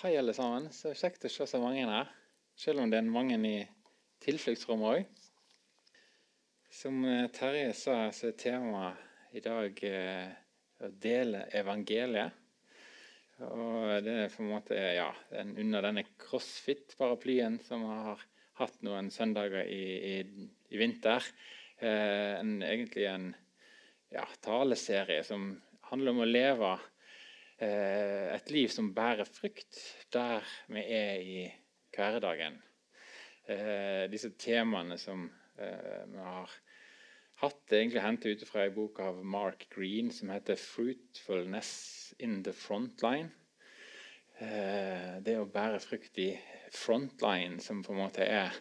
Hei, alle sammen. Så kjekt å se så mange her. Selv om det er mange i tilfluktsrommet òg. Som eh, Terje sa, så er temaet i dag eh, å dele evangeliet. Og det er på en måte ja, under denne crossfit-paraplyen som har hatt noen søndager i, i, i vinter. Eh, en, egentlig en ja, taleserie som handler om å leve et liv som bærer frukt der vi er i hverdagen. Eh, disse temaene som eh, vi har hatt, er egentlig hentet ut fra en bok av Mark Green som heter 'Fruitfulness in the Frontline'. Det å bære frukt i frontline, som på en måte er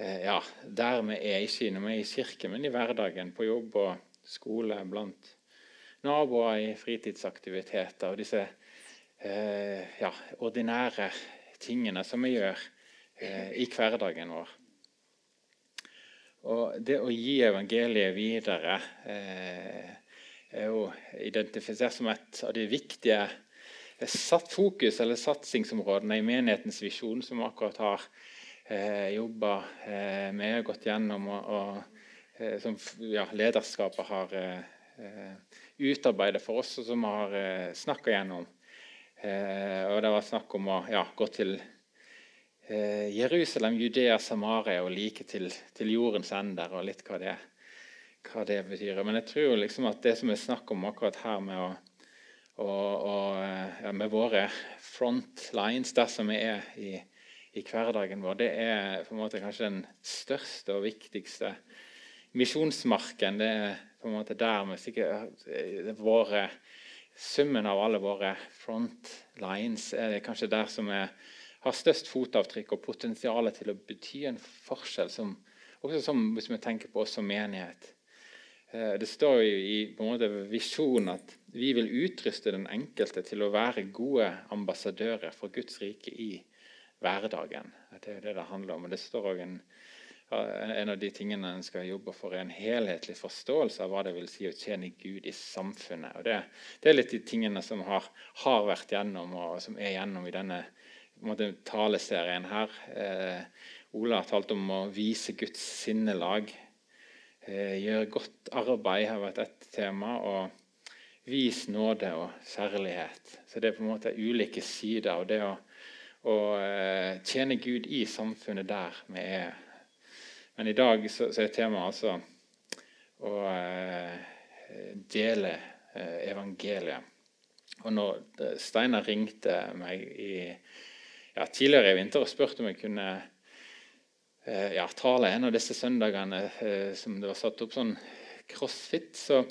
ja, der vi er, ikke når vi er i kirke, men i hverdagen, på jobb og skole, blant naboer i fritidsaktiviteter og disse eh, ja, ordinære tingene som vi gjør eh, i hverdagen vår. Og det å gi evangeliet videre eh, er jo identifisert som et av de viktige satt fokus eller satsingsområdene i menighetens visjon, som vi akkurat har eh, jobba eh, med og gått gjennom, og, og eh, som ja, lederskapet har eh, utarbeidet for oss, og som vi har eh, snakka gjennom. Eh, og Det var snakk om å ja, gå til eh, Jerusalem, Judea, Samaria og like til, til, jordens ender, og litt hva det, hva det betyr. Men jeg tror liksom at det som er snakk om akkurat her med, å, og, og, eh, ja, med våre frontlines der som vi er i, i, hverdagen vår, det er på en måte kanskje den største og viktigste misjonsmarken. Det er på en måte der vi sikkert våre, Summen av alle våre frontlines er kanskje der som er, har størst fotavtrykk og potensial til å bety en forskjell, som, også som, hvis vi tenker på oss som menighet. Eh, det står jo i på en måte visjonen at vi vil utruste den enkelte til å være gode ambassadører for Guds rike i hverdagen. Det er det det handler om. og Det står også en en av de tingene en skal jobbe for, er en helhetlig forståelse av hva det vil si å tjene Gud i samfunnet. Og det, det er litt de tingene som har, har, vært gjennom, og som er gjennom i denne måte, taleserien her. Eh, Ola har talt om å vise Guds sinnelag. Eh, gjøre godt arbeid har vært ett tema. Og vis nåde og kjærlighet. Så det er på en måte ulike sider Og det å, å eh, tjene Gud i samfunnet der vi er men i dag så, så er temaet altså å eh, dele eh, evangeliet. Og når eh, Steinar ringte meg i, ja, tidligere i vinter og spurte om jeg kunne eh, ja, tale en av disse søndagene eh, som det var satt opp sånn crossfit, så,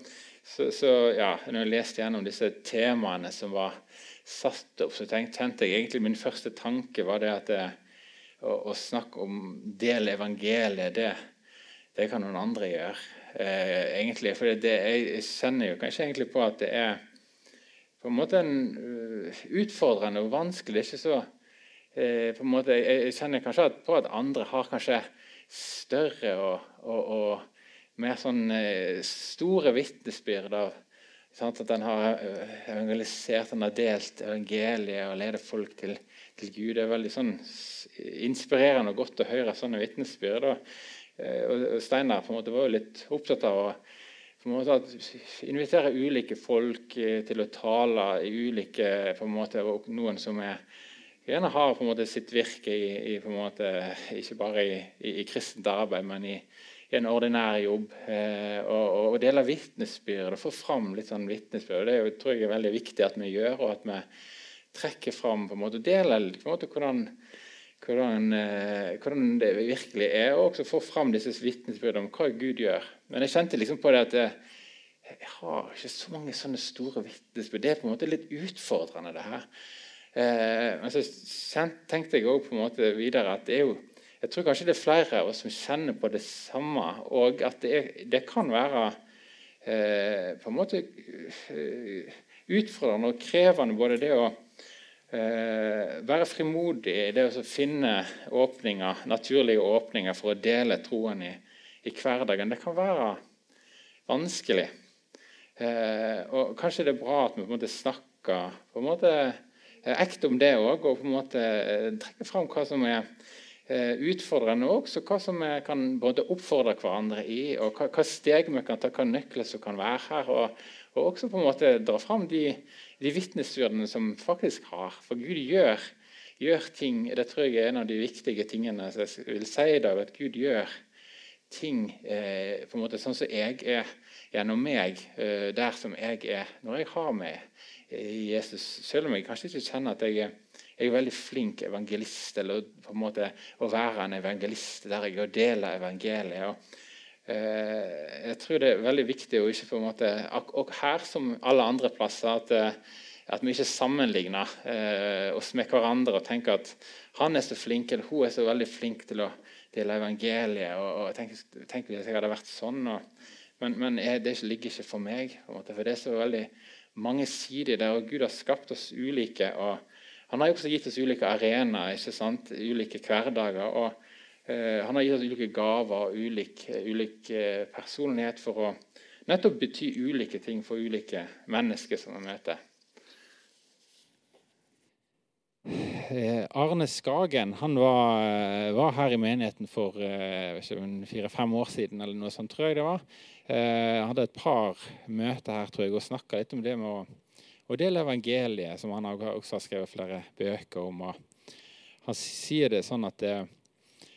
så, så ja, når jeg leste gjennom disse temaene som var satt opp, så tenkte, jeg egentlig min første tanke var det at det, å, å snakke om del evangeliet, det, det, kan noen andre gjøre. Eh, egentlig, for det, Jeg kjenner jo kanskje egentlig på at det er på en måte en, uh, utfordrende og vanskelig. Ikke så eh, på en måte, jeg, jeg kjenner kanskje på at andre har kanskje større og, og, og mer sånn eh, store vitnesbyrd av at en har eh, evangelisert, en har delt evangeliet og ledet folk til, til Gud. Det er veldig sånn inspirerende og godt å høre sånne vitnesbyrd. Eh, og Steinar på en måte var jo litt opptatt av å måte invitere ulike folk eh, til å tale i ulike på en måte, og Noen som er, gjerne har på en måte sitt virke i, i på en måte, ikke bare i, i, i kristent arbeid, men i, i en ordinær jobb. Eh, og, og dele vitnesbyrd og få fram litt sånn vitnesbyrd. Det er, tror jeg er veldig viktig at vi gjør, og at vi trekker fram på en måte, deler på en måte, hvordan hvordan, eh, hvordan, det virkelig er, og også få fram disse vitnesbyrdene om hva Gud gjør. Men jeg kjente liksom på det at jeg, har ikke så mange sånne store vitnesbyrd. Det er på en måte litt utfordrende, det her. Eh, men så tenkte jeg måte videre at det er jo jeg tror kanskje det er flere av oss som kjenner på det samme, og at det, er, det kan være eh, på en måte eh, utfordrende og krevende både det å Eh, være frimodig i det å finne åpninger, naturlige åpninger for å dele troen i, i hverdagen. Det kan være vanskelig. Eh, og Kanskje det er bra at vi på en måte snakker på en måte ekte om det òg, og på en måte trekker fram hva som er utfordrende òg, så hva som vi kan både oppfordre hverandre i, og hva, hva steg vi kan ta, hva nøkler som kan være her. Og, og også på en måte dra fram de, de vitnesbyrdene som faktisk har. For Gud gjør, gjør, ting Det tror jeg er en av de viktige tingene jeg vil si i dag. At Gud gjør ting eh, på en måte sånn som jeg er gjennom meg, eh, der som jeg er når jeg har meg i Jesus. Selv om jeg kanskje ikke kjenner at jeg er jeg er veldig flink evangelist, eller på en måte å være en evangelist der jeg deler evangeliet. Og, jeg tror det er veldig viktig å ikke på en måte, og her som alle andre plasser at, eh, at vi ikke sammenligner eh, oss med hverandre og tenker at han er så flink eller hun er så veldig flink til å dele evangeliet. og, og tenk, tenk hvis jeg hadde vært sånn. Og, men, men det ligger ikke for meg. Måte, for det er så veldig mange sider der, og Gud har skapt oss ulike. og han har jo også gitt oss ulike arenaer, ikke sant? ulike hverdager. og eh, Han har gitt oss ulike gaver og ulik, ulik eh, personlighet for å nettopp bety ulike ting for ulike mennesker som vi møter. Eh, Arne Skagen han var, eh, var, her i menigheten for eh, fire-fem år siden. eller noe sånt, tror jeg det var. Han hadde et par møter her tror jeg, og snakka litt om det med å å dele evangeliet, som han også har skrevet flere bøker om. han sier det sånn at det,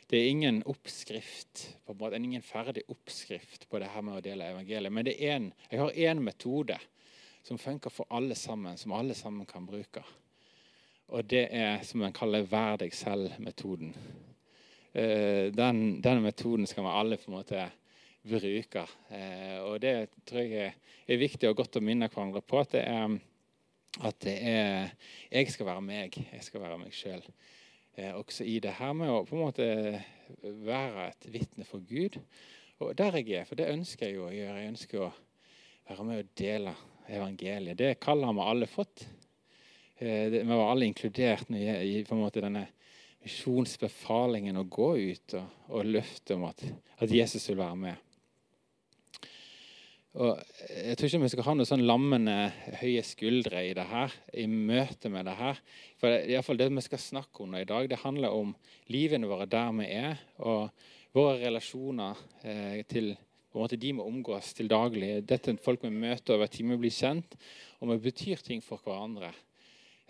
det er ingen oppskrift, på en måte, ingen ferdig oppskrift på det her med å dele evangeliet. Men en, jeg har én metode som funker for alle sammen, som alle sammen kan bruke. Og det er som en kaller 'vær deg selv'-metoden. Eh, den, den, metoden skal vi alle på en måte bruke. Eh, og det tror jeg er viktig og godt å minne hverandre på. at det er at det er, jeg skal være meg. Jeg skal være meg sjøl. Eh, også i det her med å på en måte være et vitne for Gud. Og der jeg er, for det ønsker jeg jo å gjøre. Jeg ønsker å være med og dele evangeliet. Det kallet har vi alle fått. Eh, vi var alle inkludert i på en måte denne misjonsbefalingen å gå ut og, og løfte om at, at Jesus vil være med. Og jeg tror ikke vi skal ha noen sånn lammende høye skuldre i det her, i møte med det her. For det, i fall det vi skal snakke om i dag, det handler om livene våre der vi er, og våre relasjoner eh, til på en måte de vi omgås til daglig. Dette er folk vi møter over tid, vi blir kjent, og vi betyr ting for hverandre.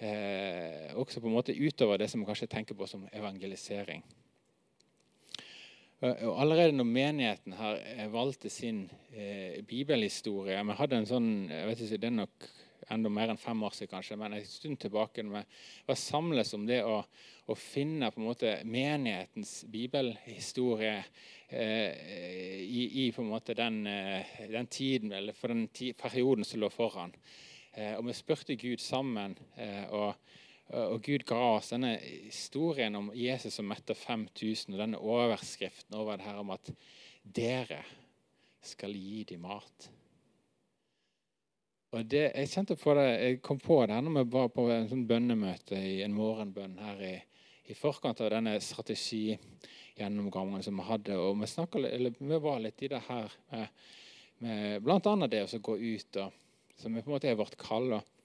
Eh, også på en måte utover det som vi kanskje tenker på som evangelisering. Og allerede når menigheten har eh, valgte sin eh, bibelhistorie Vi hadde en sånn jeg vet ikke, Det er nok enda mer enn fem år siden, kanskje, men en stund tilbake når vi var samles om det å, å finne på en måte menighetens bibelhistorie eh, i, i, på en måte den, eh, den tiden, eller for den perioden som lå foran. Eh, og vi spurte Gud sammen. Eh, og og Gud ga oss denne historien om Jesus som metta 5000, og denne overskriften over det her om at dere skal gi dem mat. Og det, Jeg kjente på det, jeg kom på det når vi var på en sånn bønnemøte i en morgenbønn her i, i forkant av denne strategigjennomgangen som vi hadde. og Vi, snakket, eller, vi var litt i det her med, med bl.a. det å gå ut, og, som på en måte er vårt kall. og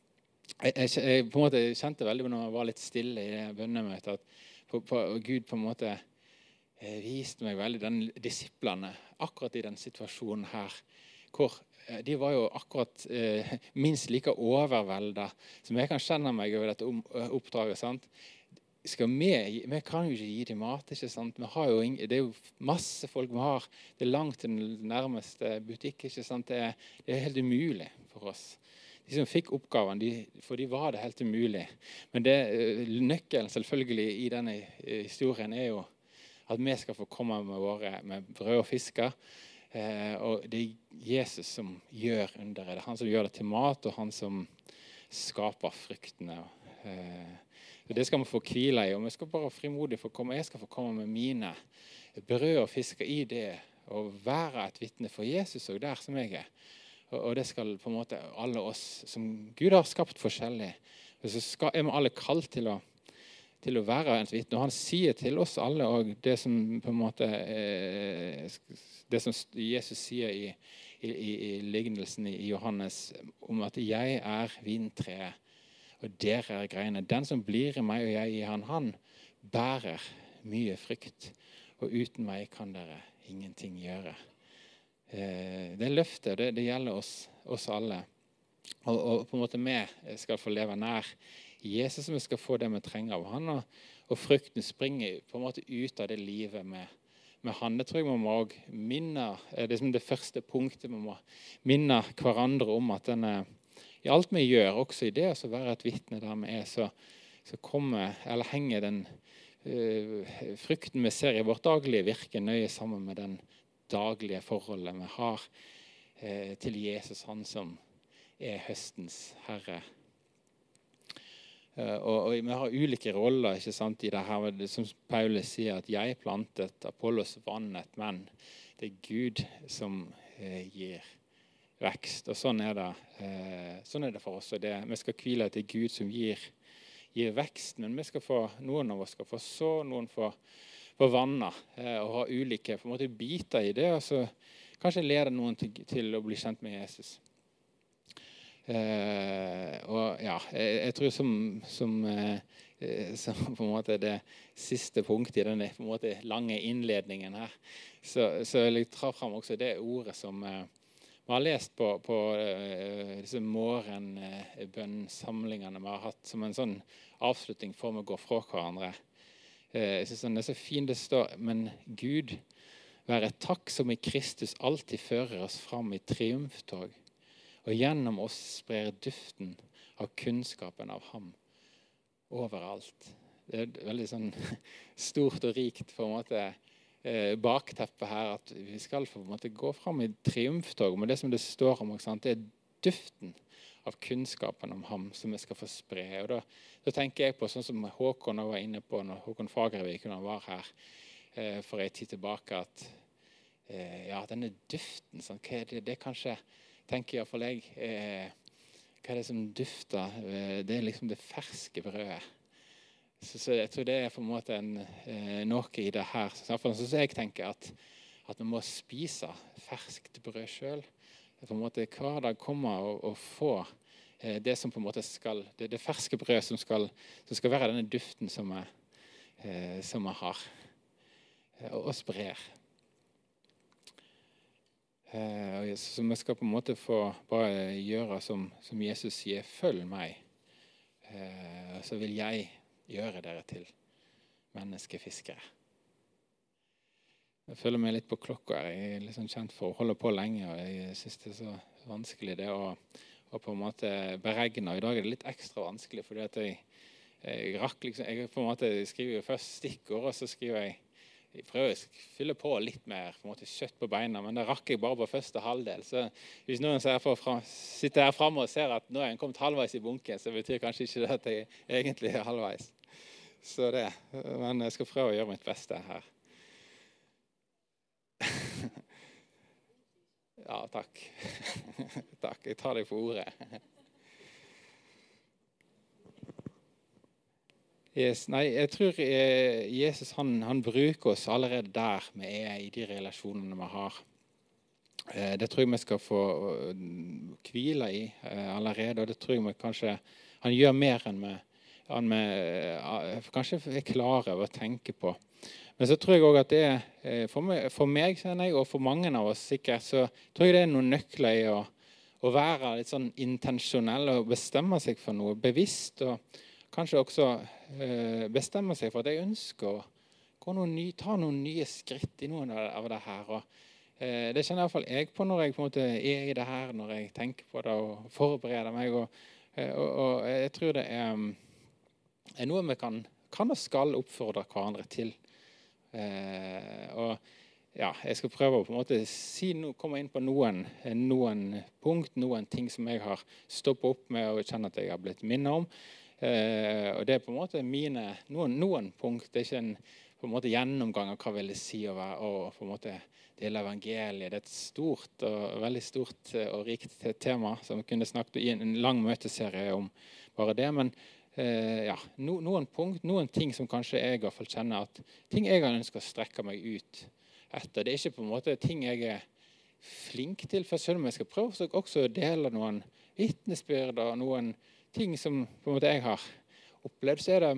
jeg, jeg, på en måte kjente veldig når jeg var litt stille i bønnemøtet, at på, på, Gud på en måte eh, viste meg veldig den disiplene akkurat i den situasjonen her. hvor eh, de var jo akkurat eh, minst like overvelda som jeg kan kjenne meg over dette om, eh, oppdraget. sant? Vi, vi kan jo ikke gi dem mat. ikke sant? Jo ingen, det er jo masse folk vi har. Det er langt til den nærmeste butikk. ikke sant? Det det er helt umulig for oss de som fikk oppgaven, de, for de var det helt umulig. Men det, eh, nøkkelen selvfølgelig i denne eh, historien er jo at vi skal få komme med våre med brød og fisker. Eh, og det er Jesus som gjør underet. Det er han som gjør det til mat, og han som skaper fruktene. Eh, det skal vi få hvile i. Og vi skal bare frimodig få komme. Jeg skal få komme med mine brød og fisker i det. Og være et vitne for Jesus og der som jeg er. Og det skal på en måte alle oss som Gud har skapt forskjellig, så skal, er vi alle kalt til å, til å være et vitne. Og han sier til oss alle og det som på en måte eh, det som Jesus sier i, i, i lignelsen i Johannes om at 'jeg er vintreet'. og dere er greiene. Den som blir i meg og jeg i han, han bærer mye frykt. Og uten meg kan dere ingenting gjøre. Eh, det løftet det, det gjelder oss, oss alle. Og, og, på en måte vi skal få leve nær Jesus, vi skal få det vi trenger av han. Og, og frykten springer på en måte ut av det livet med, med han. Det tror jeg vi må minne det er som det første punktet. Vi må minne hverandre om at denne, i alt vi gjør, også i det å være et vitne der vi er, så, så kommer, eller henger den uh, frykten vi ser i vårt daglige virke, nøye sammen med den daglige forholdet vi har uh, til Jesus, han som er høstens herre. Uh, og, og, Vi har ulike roller ikke sant, i det her. Som Paulus sier, at 'jeg plantet, Apollos vannet', men det er Gud som eh, gir vekst. Og Sånn er det, uh, sånn er det for oss. Det, vi skal hvile er Gud som gir, gir vekst. Men vi skal få, noen av oss skal få så, noen får, får vannet, og ha ulike på måte, biter i det. Og så kanskje leder noen til, til å bli kjent med Jesus. Eh, og ja, jeg, jeg tror som, som, eh, som, på en måte det siste punktet i denne på en måte lange innledningen her, så, så jeg ta fram også det ordet som eh, vi har lest på, på disse morgenbønnsamlingene vi har hatt som en sånn avslutning før vi går fra hverandre. Uh, jeg synes den er så fin. det står Men Gud, være takk som i Kristus alltid fører oss fram i triumftog og gjennom oss sprer duften av kunnskapen av ham overalt. Det er veldig sånn stort og rikt på en måte bakteppet her at vi skal på en måte gå fram i triumftog. Men det som det står om, det er duften av kunnskapen om ham som vi skal få spre. Og da, da tenker jeg på sånn som Håkon var inne på når Håkon Fagervik var her eh, for en tid tilbake, at eh, ja, denne duften sånn, hva er det, det kanskje tenker iallfall jeg eh, Hva er det som dufter? Eh, det er liksom det ferske brødet. Så, så, jeg tror det er på en måte en, eh, noe i det her. Så, så jeg tenker at, at vi må spise ferskt brød sjøl. Hver dag komme og, og få eh, det som på en måte skal, det, det ferske brød som skal, som skal, være denne duften som vi, eh, har, eh, og, og sprer. Eh, så vi skal på en måte få bare gjøre som, som Jesus sier. Følg meg, eh, så vil jeg gjøre dere til menneskefiskere. Jeg føler meg litt på klokka. Jeg er liksom kjent for å holde på lenge. og Jeg syns det er så vanskelig det å, å, på en måte beregne. I dag er det litt ekstra vanskelig, fordi at jeg, jeg rakk liksom, jeg på en måte skriver først stikkord, og så skriver jeg jeg prøver å fylle på litt mer på en måte kjøtt på beina, men det rakk jeg bare på første halvdel. Så hvis noen fra, sitter her framme og ser at nå er jeg kommet halvveis i bunken, så betyr kanskje ikke det at jeg egentlig er halvveis. Så det. Men jeg skal prøve å gjøre mitt beste her. Ja, takk. Takk. Jeg tar deg på ordet. Yes, nei, jeg tror eh, Jesus han, han, bruker oss allerede der vi er i de relasjonene vi har. Eh, det tror jeg vi skal få uh, hvile i eh, allerede. Og det tror jeg vi kanskje han gjør mer enn vi, enn vi kanskje er klare over å tenke på. Men så tror jeg òg at det er eh, for meg, jeg, og for mange av oss sikkert, så tror jeg det er noen nøkler i å, å være litt sånn intensjonell og bestemme seg for noe bevisst. og kanskje også eh, bestemme seg for at jeg ønsker å noen ny, ta noen nye skritt i noen av det her. Og, eh, det kjenner iallfall jeg på når jeg på en måte er i det her, når jeg tenker på det og forbereder meg. Og, eh, og, og jeg tror det er, mm, er, noe vi kan, kan og skal oppfordre hverandre til. Eh, og ja, jeg skal prøve å på en måte si no, komme inn på noen, noen punkt, noen ting som jeg har stoppet opp med og kjenner at jeg har blitt minnet om. Eh, og Det er på en måte mine, noen, noen punkt. Det er ikke en, en gjennomgang av hva vil det si å være og på en måte dele evangeliet. Det er et stort og veldig stort eh, og rikt tema som vi kunne snakket i en lang møteserie om bare det. Men eh, ja, no, noen punkt, noen ting som kanskje jeg i hvert fall kjenner at ting jeg har ønska å strekke meg ut etter. Det er ikke på en måte ting jeg er flink til, for selv om jeg skal prøve også å dele noen vitnesbyrd og noen ting som på en måte jeg har opplevd, så er det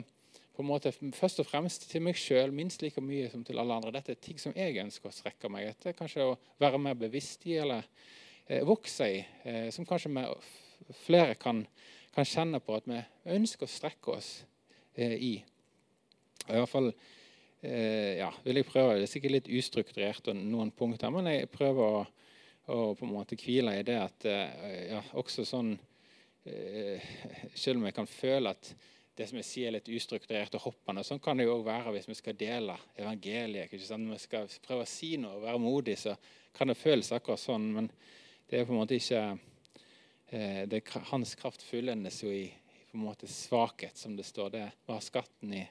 på en måte først og fremst til meg sjøl minst like mye som til alle andre. Dette er ting som jeg ønsker å strekke meg etter. Kanskje å være mer bevisst i eller eh, vokse i. Eh, som kanskje flere kan, kan, kjenne på at vi ønsker å strekke oss eh, i. Og I hvert fall eh, ja, vil jeg prøve. Det er sikkert litt ustrukturert og noen punkter, men jeg prøver å, å på en måte hvile i det at eh, ja, også sånn eh, Selv om jeg kan føle at det som jeg sier er litt ustrukturert og hoppende. Sånn kan det jo også være hvis vi skal dele evangeliet. ikke sant? Vi skal prøve å si noe og være modig, så kan det føles akkurat sånn. Men det er på en måte ikke det, Hans kraft fullendes jo i, på en måte svakhet, som det står. Det var skatten i,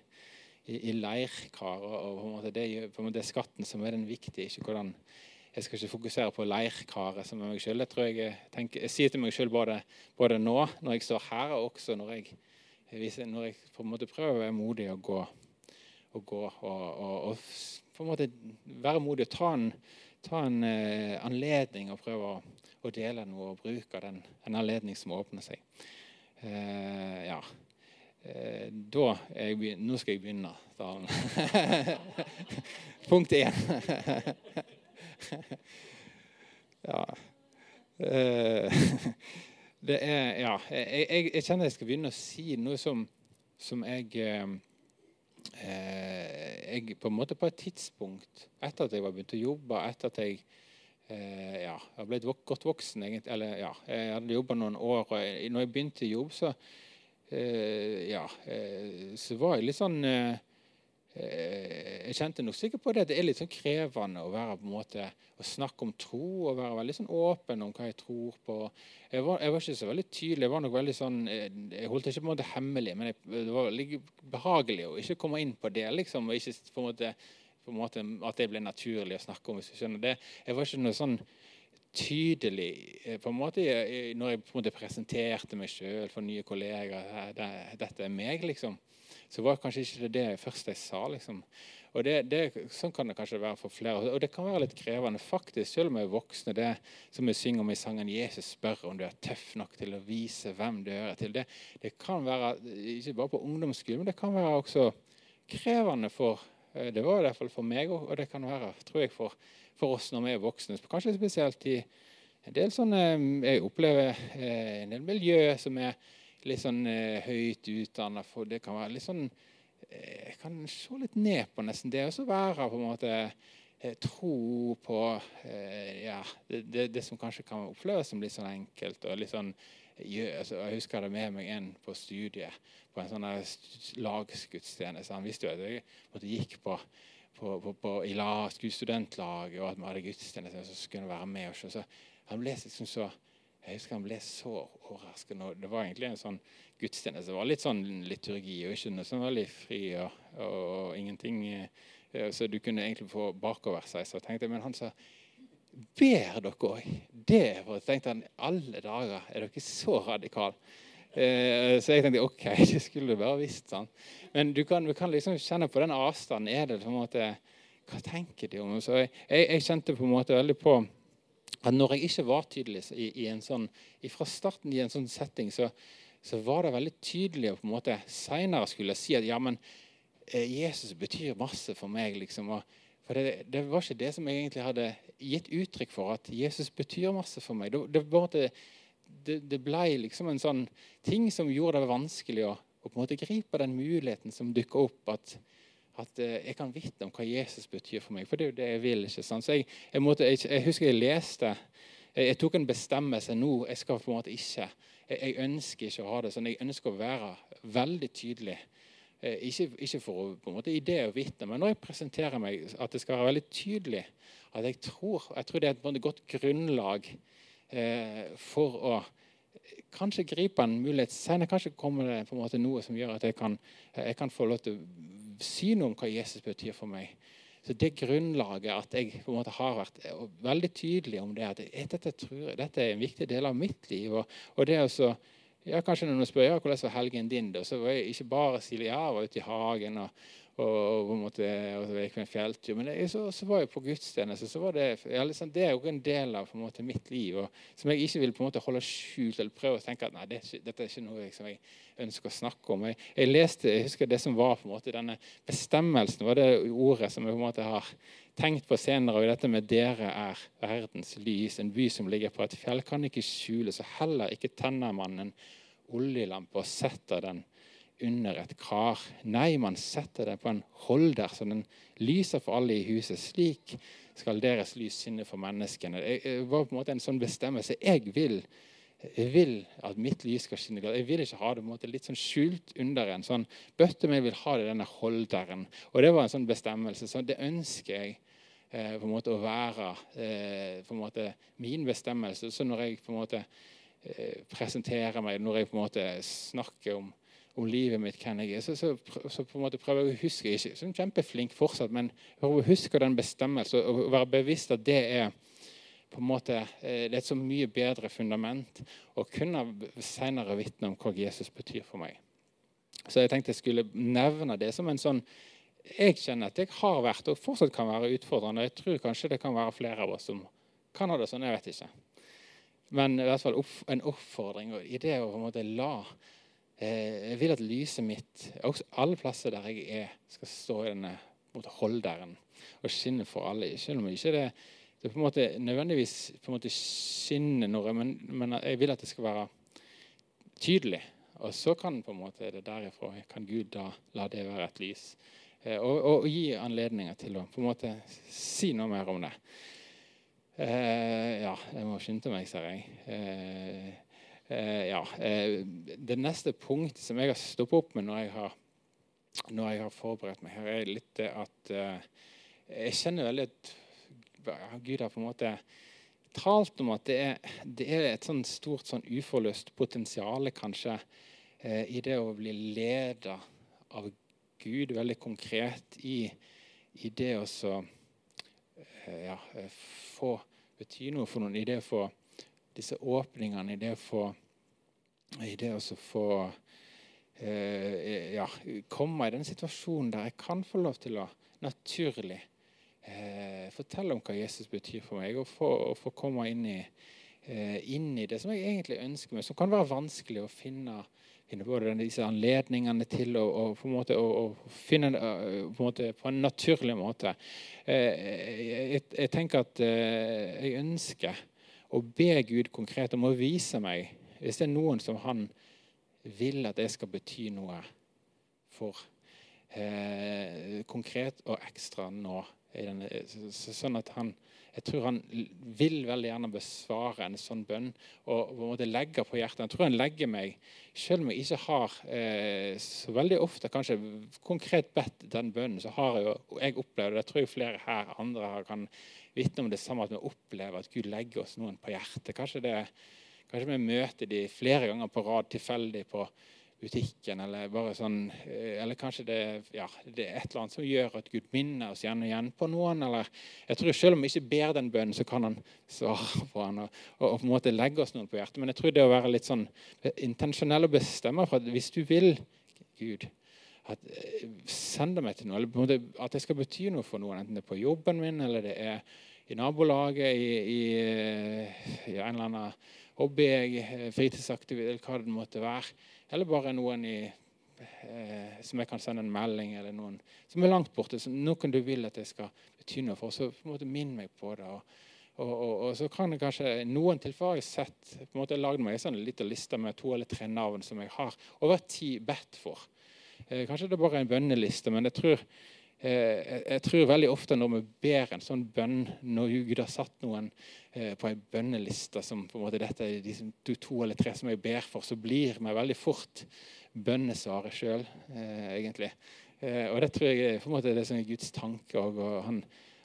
i, i leirkar. Og, og på en måte det, på en måte er skatten som er den viktige, ikke hvordan jeg skal ikke fokusere på leirkaret som er meg sjøl. Jeg, jeg, jeg, sier til meg sjøl både, både, nå, når jeg står her, og også når jeg når jeg på en måte prøver å være modig og gå og, gå, og, og, og på en måte være modig og ta en, ta en eh, anledning og prøve å, å, dele noe og bruke den, en anledning som åpner seg. Eh, ja. Eh, da jeg, Nå skal jeg begynne. Punkt én. ja. Det er Ja. Jeg, jeg, jeg, kjenner jeg skal begynne å si noe som, som jeg eh, jeg på en måte på et tidspunkt etter at jeg var begynt å jobbe, etter at jeg eh, ja, jeg ble godt voksen egentlig, eller ja, Jeg hadde jobba noen år, og når jeg begynte i jobb, så, eh, ja, eh, så var jeg litt sånn eh, Eh, jeg kjente nok sikkert på det at det er litt sånn krevende å være på en måte, å snakke om tro og være veldig sånn åpen om hva jeg tror på. Jeg var, jeg var ikke så veldig tydelig. Jeg var nok veldig sånn, jeg, jeg holdt det ikke på en måte hemmelig, men jeg, det var veldig behagelig å ikke komme inn på det. liksom, og ikke på en måte, på en måte At det ble naturlig å snakke om. hvis du skjønner det. Jeg var ikke noe sånn tydelig eh, på en måte, når jeg på en måte presenterte meg sjøl for nye kollegaer. Det, 'Dette er meg', liksom så var kanskje ikke det det første jeg sa. liksom. Og det, det, Sånn kan det kanskje være for flere. Og det kan være litt krevende, faktisk, selv om vi er voksne. Det som vi synger om i sangen 'Jesus spør om du er tøff nok til å vise hvem du hører til'. Det, det kan være, ikke bare på ungdomsskolen, men det kan være også krevende for eh, Det var i hvert fall for meg, og det kan være tror jeg, for, for oss når vi er voksne. Kanskje spesielt i en del sånne Jeg opplever eh, en del miljø som er litt sånn eh, høyt utdanna. Det kan være litt sånn eh, Jeg kan se litt ned på nesten det å være på en måte eh, tro på eh, ja, det, det, det, som kanskje kan oppleves som litt sånn enkelt. og litt sånn Jeg husker det med meg en på studiet på en sånn lagsgudstjeneste. Han visste jo at jeg måtte gikk på, på, på, på i lag, studentlaget, og at vi hadde gudstjeneste, så skulle han være med. Og Så han ble liksom så jeg husker han ble så overrasket. Det var egentlig en sånn gudstjeneste. Det var litt sånn liturgi og ikke noe sånn veldig fri og, og, og ingenting. Eh, så du kunne egentlig få bakover seg. Så tenkte jeg, men han sa Ber dere òg? Det var, tenkte han, alle dager er dere så radikale. Eh, så jeg tenkte OK, det skulle du bare visst. sånn. Men du kan, du kan liksom kjenne på den avstanden. Er det på en måte, Hva tenker de om? Så jeg, jeg, jeg kjente på en måte veldig på at når jeg ikke var tydelig i, i en sånn, fra starten i en sånn setting, så, så var det veldig tydelig å på en måte seinere skulle si at ja, men eh, Jesus betyr masse for meg. liksom, og, for det, det, var ikke det som jeg egentlig hadde gitt uttrykk for, at Jesus betyr masse for meg. Det, det, det, det ble liksom en sånn ting som gjorde det vanskelig å, å på en måte gripe den muligheten som dukka opp. at at eh, jeg kan vitne om hva Jesus betyr for meg. For det er jo det jeg vil. ikke sant? Så jeg, jeg, måtte, jeg, jeg husker jeg leste jeg, jeg, tok en bestemmelse nå. Jeg skal på en måte ikke jeg, ønsker ikke å ha det sånn. Jeg ønsker å være veldig tydelig. Eh, ikke, ikke, for å på en måte i det å vitne, men når jeg presenterer meg, at det skal være veldig tydelig at jeg tror, jeg tror det er et godt grunnlag eh, for å kanskje gripe en mulighet senere. Kanskje kommer det på en måte noe som gjør at jeg kan, jeg kan få lov til å si noe om hva Jesus betyr for meg. Så Det grunnlaget at jeg på en måte har vært veldig tydelig om det, at dette, tror dette er en viktig del av mitt liv. Og, og det også, ja, Kanskje noen spør ja, hvordan var helgen din, da, så var jeg ikke bare si ja, jeg var ute i hagen og, og, på en måte, og så gikk vi en fjelltur. Men jeg, så, så, var jeg på gudstjeneste. så var Det liksom, det er jo en del av en måte, mitt liv og, som jeg ikke vil på en måte holde skjult eller prøve å tenke at nei, det dette er ikke noe jeg, jeg ønsker å snakke om. Jeg, jeg, leste, jeg husker det som var på en måte denne bestemmelsen, var det ordet som jeg på en måte har tenkt på senere. og dette med 'dere er verdens lys', en by som ligger på et fjell, kan ikke skjules. Og heller ikke tenner man en oljelampe og setter den under et kar. Nei, man setter det på en holder, så den lyser for alle i huset. Slik skal deres lys skinne for menneskene. Det var på en måte en sånn bestemmelse. Jeg vil, jeg vil at mitt lys skal skinne. Jeg vil ikke ha det på en måte litt sånn skjult under en sånn bøtte, men jeg vil ha det i denne holderen. Og det var en sånn bestemmelse. Så det ønsker jeg eh, på en måte å være eh, på en måte min bestemmelse. Så når jeg på en måte eh, presenterer meg, når jeg på en måte snakker om om livet mitt, hvem jeg er. Så, så, så, på en måte prøver jeg å huske ikke som kjempeflink fortsatt, men prøver å huske den bestemmelsen og være bevisst at det er på en måte, eh, det er et så mye bedre fundament å kunne senere vitne om hva Jesus betyr for meg. Så jeg tenkte jeg skulle nevne det som en sånn Jeg kjenner at jeg har vært og fortsatt kan være utfordrende. Jeg tror kanskje det kan være flere av oss som kan ha det sånn. Jeg vet ikke. Men i hvert fall en oppfordring i det å på en måte la jeg vil at lyset mitt, også alle plasser der jeg er, skal stå i denne holderen og skinne for alle. Selv om ikke det, det på en måte nødvendigvis på en måte skinner noe, men, men, jeg vil at det skal være tydelig. Og så kan på en måte det derifra kan Gud da la det være et lys. Eh, og, og, gi anledninger til å på en måte si noe mer om det. Eh, ja, jeg må skynde meg, ser jeg. Eh, Eh, ja, eh, det neste punktet som jeg har stoppet opp med når jeg har, når jeg har forberedt meg her, er litt det at eh, jeg kjenner veldig at Gud har på en måte talt om at det er, det er et sånn stort sånn uforløst potensial kanskje i det å bli leda av Gud veldig konkret i, i det å så ja, få bety noe for noen, i det å få disse åpningene, i det å få, det å få eh, ja, komme i den situasjonen der jeg kan få lov til å naturlig eh, fortelle om hva Jesus betyr for meg, og få, og få komme inn i, eh, inn i, det som jeg egentlig ønsker meg, som kan være vanskelig å finne, finne både disse anledningene til å, og på en måte, å, å finne uh, på, en måte, på en naturlig måte. Jeg, jeg, jeg, tenker at eh, jeg ønsker og be Gud konkret om å vise meg hvis det er noen som han vil at jeg skal bety noe for. Eh, konkret og ekstra nå. Denne, sånn at han jeg tror han vil veldig gjerne besvare en sånn bønn og på en måte legge på hjertet. Jeg tror han legger meg, selv om jeg ikke har eh, så veldig ofte kanskje konkret bedt den bønnen, så har jeg, jo, jeg opplevd det. Jeg tror jeg flere her andre her kan vitne om det samme, at vi opplever at Gud legger oss noen på hjertet. Kanskje, det, kanskje vi møter de flere ganger på rad tilfeldig på butikken, eller bare sånn eh, Eller kanskje det, ja, det, er et eller annet som gjør at Gud minner oss igjen og igjen på noen. eller jeg tror Selv om vi ikke ber den bønnen, så kan han svare på den og, og, og, på en måte legge oss noen på hjertet. Men jeg tror det å være litt sånn intensjonell og bestemme for at hvis du vil, Gud, at, sender meg til noe, eller at det skal bety noe for noen, enten det er på jobben min, eller det er i nabolaget, i, i, eh, i en eller annen hobby, eh, fritidsaktivitet, eller hva det måtte være. Eller bare noen i, eh, som jeg kan sende en melding, eller noen som er langt borte. Som noen du vil at det skal bety noe for. Så på en måte minn meg på det. og og, og, og, så kan jeg kanskje noen tilfeller sett på en måte lagd meg en sånn liten liste med to eller tre navn som jeg har over tid bedt for. Eh, kanskje det er bare en bønneliste, men jeg tror, eh, jeg tror veldig ofte når vi ber en sånn bønn, når Gud har satt noen eh, på en bønneliste som på en måte dette er de to, eller tre som jeg ber for, så blir vi veldig fort bønnesvaret sjøl, egentlig. Og det tror jeg på en måte det som er Guds tanke. Og, han,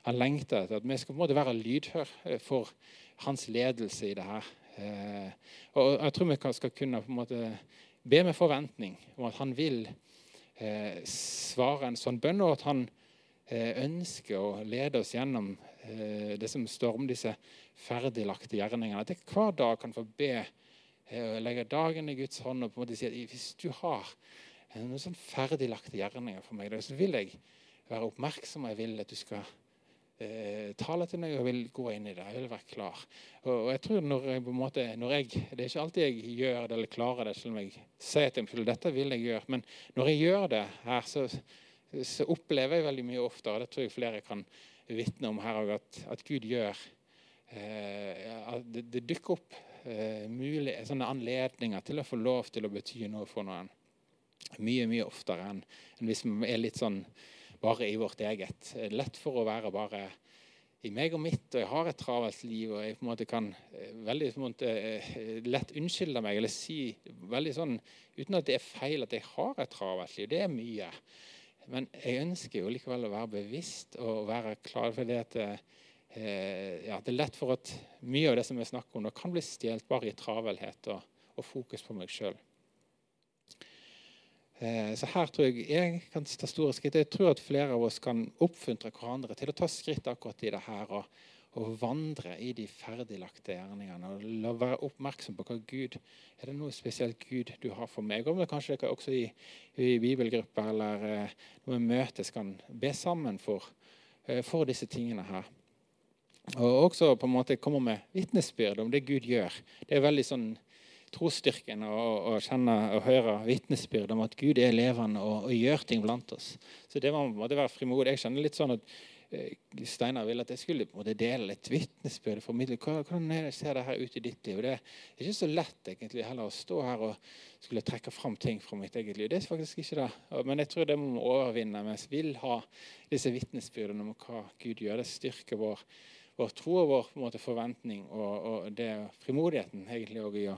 han lengter etter at vi skal på en måte være lydhør for hans ledelse i det her. Og jeg tror vi skal kunne på en måte be med forventning om at han vil eh, svare en sånn bønn, og at han eh, ønsker å lede oss gjennom eh, det som står om disse ferdiglagte gjerningene. At jeg hver dag kan få be og legge dagen i Guds hånd og på en måte si at hvis du har noen sånn ferdiglagte gjerninger for meg. Så vil jeg være oppmerksom, og jeg vil at du skal eh, tale til meg og vil gå inn i det. Jeg vil være klar. Og, og jeg tror når jeg, på en måte, når jeg, Det er ikke alltid jeg gjør det eller klarer det, selv om jeg sier til meg dette vil jeg gjøre. Men når jeg gjør det her, så, så opplever jeg veldig mye oftere, og det tror jeg flere kan vitne om her òg, at, at, Gud gjør eh, at det, det, dukker opp eh, mulig, sånne anledninger til å få lov til å bety noe for noen. Mye, mye oftere enn, enn hvis vi er litt sånn bare i vårt eget. Lett for å være bare i meg og mitt, og jeg har et travelt liv. og jeg på en måte kan eh, veldig måte, eh, lett unnskylde meg eller si veldig sånn, uten at det er feil at jeg har et travelt liv. Det er mye. Men jeg ønsker jo likevel å være bevisst og være klar for det at eh, ja, det er lett for at mye av det som vi snakker om, kan bli stjålet bare i travelhet og, og fokus på meg sjøl. Eh, så her tror jeg jeg kan ta store skritt. Jeg tror at flere av oss kan oppfuntre hverandre til å ta skritt akkurat i det her. og, og vandre i de ferdiglagte gjerningene. og la Være oppmerksom på hva Gud Er det noe spesielt Gud du har for meg? Og kanskje dere også i, i bibelgrupper eller eh, noe møtes kan be sammen for, eh, for disse tingene her. Og også på en måte komme med vitnesbyrd om det Gud gjør. Det er veldig sånn trosstyrken og, og kjenne og høre vitnesbyrd om at Gud er levende og, og, gjør ting blant oss. Så det må, måtte være frimodig. Jeg kjenner litt sånn at eh, Steinar ville at jeg skulle måtte dele litt vitnesbyrd. formidle. Hvordan er det, ser det her ut i ditt liv? Det er ikke så lett egentlig heller å stå her og skulle trekke fram ting fra mitt eget liv. Det er faktisk ikke det. Men jeg tror det må vi overvinne. Vi vil ha disse vitnesbyrdene om hva Gud gjør. Det styrker vår, vår tro og vår måte, forventning og, og det frimodigheten egentlig også i å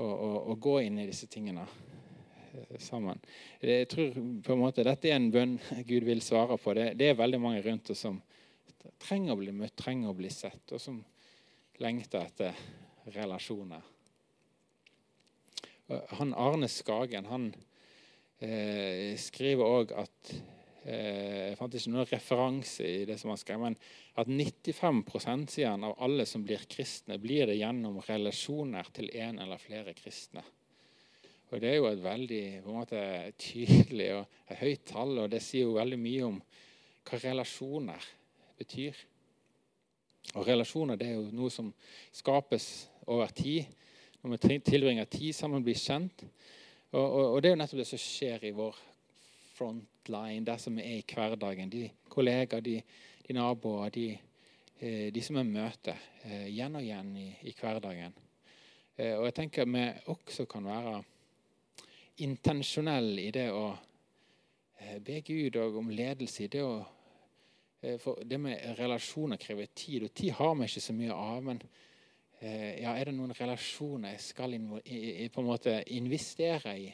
å, gå inn i disse tingene eh, sammen. Jeg tror på en måte Dette er en bønn Gud vil svare på. Det, det er veldig mange rundt oss som trenger å bli møtt, trenger å bli sett, og som lengter etter relasjoner. Han Arne Skagen han eh, skriver òg at Jeg fant ikke noen referanse i det som han skrev, men at 95 sier av alle som blir kristne, blir det gjennom relasjoner til en eller flere kristne. Og Det er jo et veldig måte, tydelig og et høyt tall, og det sier jo veldig mye om hva relasjoner betyr. Og Relasjoner det er jo noe som skapes over tid. Når vi tilbringer tid sammen, blir kjent. Og, og, og, Det er jo nettopp det som skjer i vår frontline, der som vi er i hverdagen. De kollegaer, de, de naboer, de, eh, de, som vi møter eh, igjen og igjen i, i hverdagen. Eh, og jeg tenker vi også kan være intensjonelle i det å be Gud om ledelse i det å For det med relasjoner krever tid, og tid har vi ikke så mye av. men ja, er det noen relasjoner jeg skal på en måte investere i?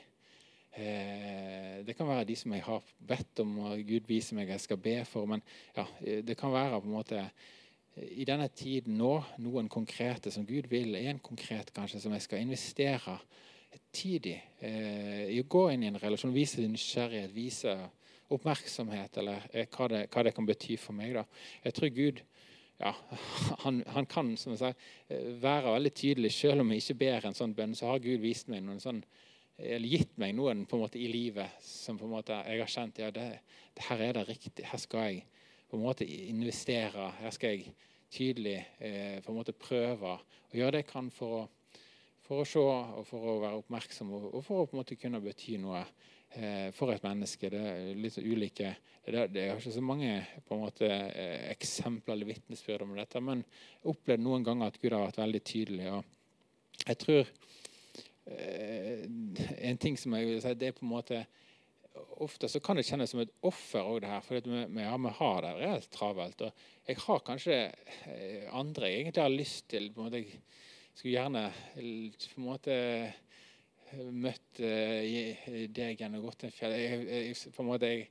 Eh, det kan være de som jeg har bedt om, og Gud viser meg jeg skal be for. Men ja, eh, det kan være på en måte eh, i denne tiden nå noen konkrete som Gud vil. En konkret kanskje som jeg skal investere tidig. Eh, I å gå inn i en relasjon, vise nysgjerrighet, vise oppmerksomhet, eller eh, hva, det, hva, det, kan bety for meg. da. Jeg tror Gud ja, han, han kan som jeg sa, være veldig tydelig. Selv om jeg ikke ber en sånn bønn, så har Gud vist meg noen sånn eller gitt meg noen på en måte i livet som på en måte jeg har kjent ja, det, det her er det riktig. Her skal jeg på en måte investere. Her skal jeg tydelig eh, på en måte prøve å gjøre det jeg kan for å, for å se og for å være oppmerksom og, og for å på en måte kunne bety noe eh, for et menneske. Det er litt ulike det, det er ikke så mange på en måte eh, eksempler eller vitnesbyrd om dette, men jeg opplevde noen ganger at Gud har vært veldig tydelig. og jeg tror en ting som jeg vil si, det er på en måte Ofte så kan det kjennes som et offer òg, det her. For vi, ja, vi har det reelt travelt. Og jeg har kanskje eh, andre jeg egentlig har lyst til på en måte, Jeg skulle gjerne på en måte møtt deg igjen og gått en fjell. Jeg, jeg, på en måte, jeg,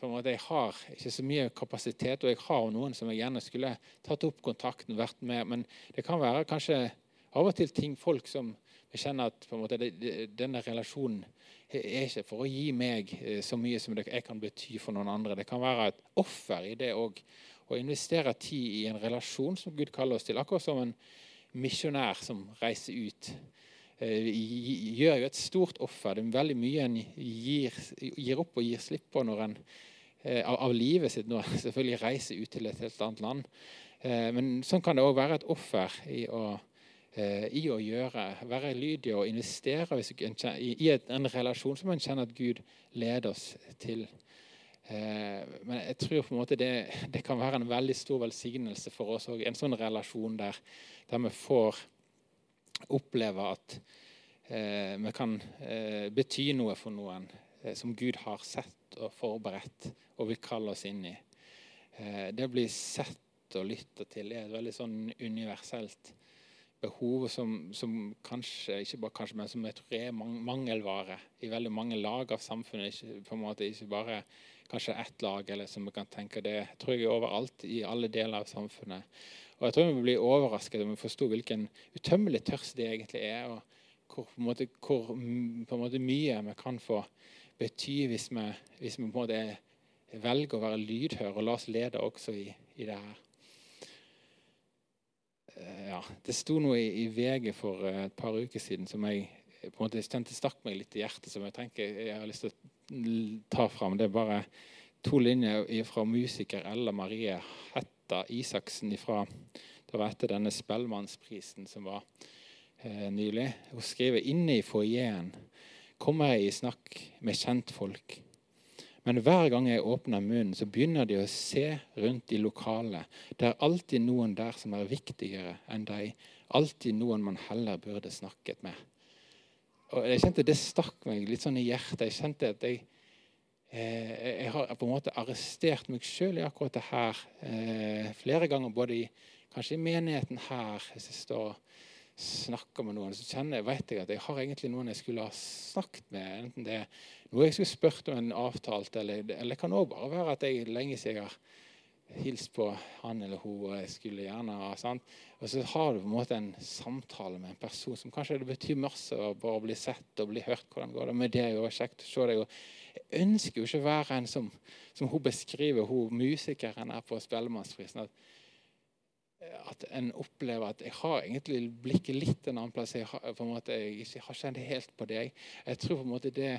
på en måte, jeg har ikke så mye kapasitet, og jeg har noen som jeg gjerne skulle tatt opp kontakten, vært med. Men det kan være kanskje av og til ting folk som jeg kjenner at måte, denne relasjonen er ikke for å gi meg eh, så mye som jeg kan bety for noen andre. Det kan være et offer i det òg. Å investere tid i en relasjon som Gud kaller oss til. Akkurat som en misjonær som reiser ut gjør jo et stort offer. Det er veldig mye en gir, gir opp og gir slipp på når en, av, av, livet sitt når en selvfølgelig reiser ut til et helt annet land. men sånn kan det òg være et offer i å, i å gjøre, være lydig og investere i, en relasjon som en kjenner at Gud leder oss til. Eh, men jeg tror på en måte det, det, kan være en veldig stor velsignelse for oss òg. En sånn relasjon der, der, vi får oppleve at eh, vi kan eh, bety noe for noen eh, som Gud har sett og forberedt og vil kalle oss inn i. Eh, det å bli sett og lytta til er et veldig sånn universelt behov som, som, kanskje ikke bare kanskje, men som jeg tror er mangelvare i veldig mange lag av samfunnet. Ikke, på en måte ikke bare kanskje ett lag, eller som vi kan tenke det tror jeg er overalt i alle deler av samfunnet. Og jeg tror vi blir overrasket om vi forsto hvilken utømmelig tørst det egentlig er, og hvor, på en måte, hvor på en måte mye vi kan få bety hvis vi, hvis vi på en måte velger å være lydhøre og la oss lede også i, i det her. Eh, ja, det sto noe i, i VG for eh, et par uker siden som jeg på en måte kjente stakk meg litt i hjertet, som jeg tenker jeg har lyst til å ta fram. Det er bare to linjer fra musiker Ella Marie Hetta Isaksen fra det var etter denne Spellemannsprisen som var eh, nylig. Hun skriver inne i foajeen kommer jeg i snakk med kjentfolk. Men hver gang jeg åpner munnen, så begynner de å se rundt i lokalet. Det er alltid noen der som er viktigere enn deg. Alltid noen man heller burde snakket med. Og jeg kjente Det stakk meg litt sånn i hjertet. Jeg kjente at jeg, eh, jeg har på en måte arrestert meg sjøl i akkurat det her eh, flere ganger. Både i, kanskje i menigheten her, jeg står og snakker med noen, så kjenner vet jeg at jeg har egentlig noen jeg skulle ha snakket med. Enten det er noe jeg skulle spurt om en avtalt, eller, eller det kan òg bare være at jeg lenge siden jeg har hilst på han eller hun. og jeg skulle gjerne ha, sant? Og så har du på en måte en samtale med en person som kanskje det betyr masse å bare bli sett og bli hørt. hvordan går det med det, og kjekt å se deg. Jeg ønsker jo ikke å være en som, som hun beskriver, hun musikeren her på Spellemannsprisen. At, at en opplever at jeg har egentlig blikket litt en annen plass. Jeg har, på en måte, jeg har kjent helt på det. Jeg tror på en måte det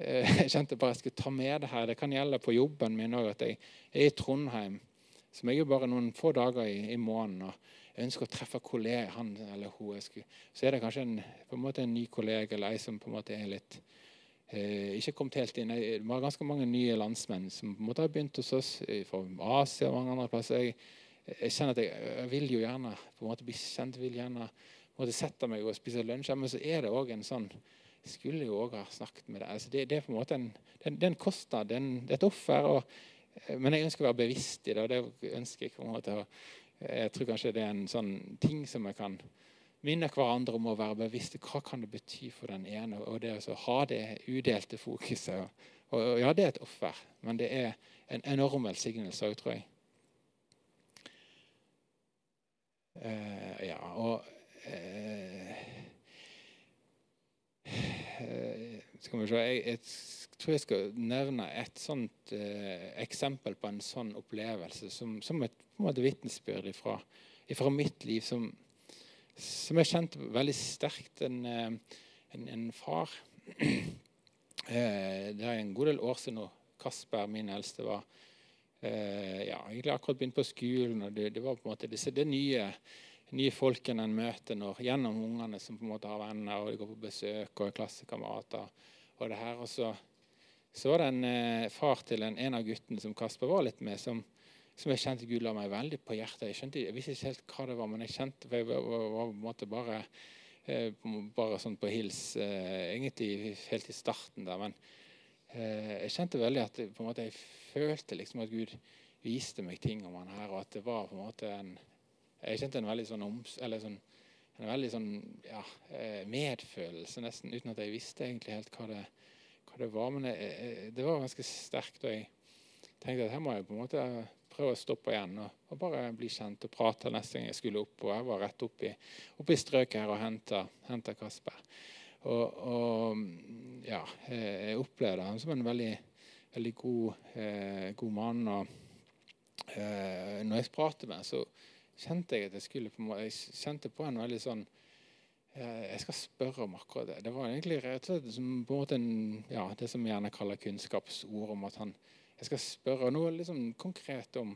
Eh, jeg kjente bare jeg skulle ta med det her. Det kan gjelde på jobben min òg. Jeg er i Trondheim, som jeg er bare noen få dager i, i måneden. og jeg ønsker å treffe kollega, han eller hun. Skulle, så er det kanskje en, på en måte en ny kollega eller ei som på en måte er litt eh, ikke kommet helt inn. Det var ganske mange nye landsmenn som på en måte har begynt hos oss fra Asia og mange andre plasser. Jeg, jeg kjenner at jeg, jeg, vil jo gjerne på en måte bli kjent, vil gjerne på en måte sette meg og spise lunsj. Men så er det òg en sånn jeg skulle jo òg ha snakket med deg. Altså det, det, er på en måte en, det, det er en kostnad, det er, et offer. Og, eh, men jeg ønsker å være bevisst i det. og det ønsker Jeg på en måte, jeg tror kanskje det er en sånn ting som jeg kan minne hverandre om å være bevisst. Hva kan det bety for den ene? Og det å ha det udelte fokuset. Og, og, ja, det er et offer, men det er en enorm velsignelse òg, tror jeg. Uh, ja, og uh, Eh, skal vi se, jeg, jeg, tror jeg skal nevne et sånt eh, eksempel på en sånn opplevelse som, som et på en måte vitnesbyrd fra, mitt liv, som, som jeg kjente veldig sterkt. En, eh, en, en far eh, Det er en god del år siden. Kasper, min eldste, var eh, ja, egentlig akkurat begynt på skolen. og Det, det var på en måte disse, det nye nye folkene en møter når, gjennom ungene som på en måte har venner og de går på besøk og er klassekamerater. Og det her. Og så, så var det en eh, far til en, en, av guttene som Kasper var litt med, som, som jeg kjente Gud la meg veldig på hjertet. Jeg, skjønte, jeg visste ikke helt hva det var, men jeg kjente for jeg var, var, var på en måte bare, eh, bare sånn på hils, eh, egentlig helt i starten der. Men eh, jeg kjente veldig at måte, jeg følte liksom at Gud viste meg ting om han her, og at det var på en måte en jeg kjente en veldig sånn, oms, sånn, en veldig sånn ja, eh, medfølelse, nesten, uten at jeg visste egentlig helt hva det, hva det var. Men jeg, det var ganske sterkt. og jeg tenkte at her må jeg på en måte prøve å stoppe igjen og, og bare bli kjent og prate neste gang jeg skulle opp. Og jeg var rett oppi, oppi strøket her og henta Kasper. Og, og, ja, jeg opplevde ham som en veldig, veldig god, eh, god mann. og eh, når jeg pratet med ham, så kjente jeg at jeg skulle på, jeg kjente på en veldig sånn jeg skal spørre om akkurat det. Det var egentlig rett og slett som, måte en, ja, det som vi gjerne kaller kunnskapsord. om at han, Jeg skal spørre noe liksom konkret om,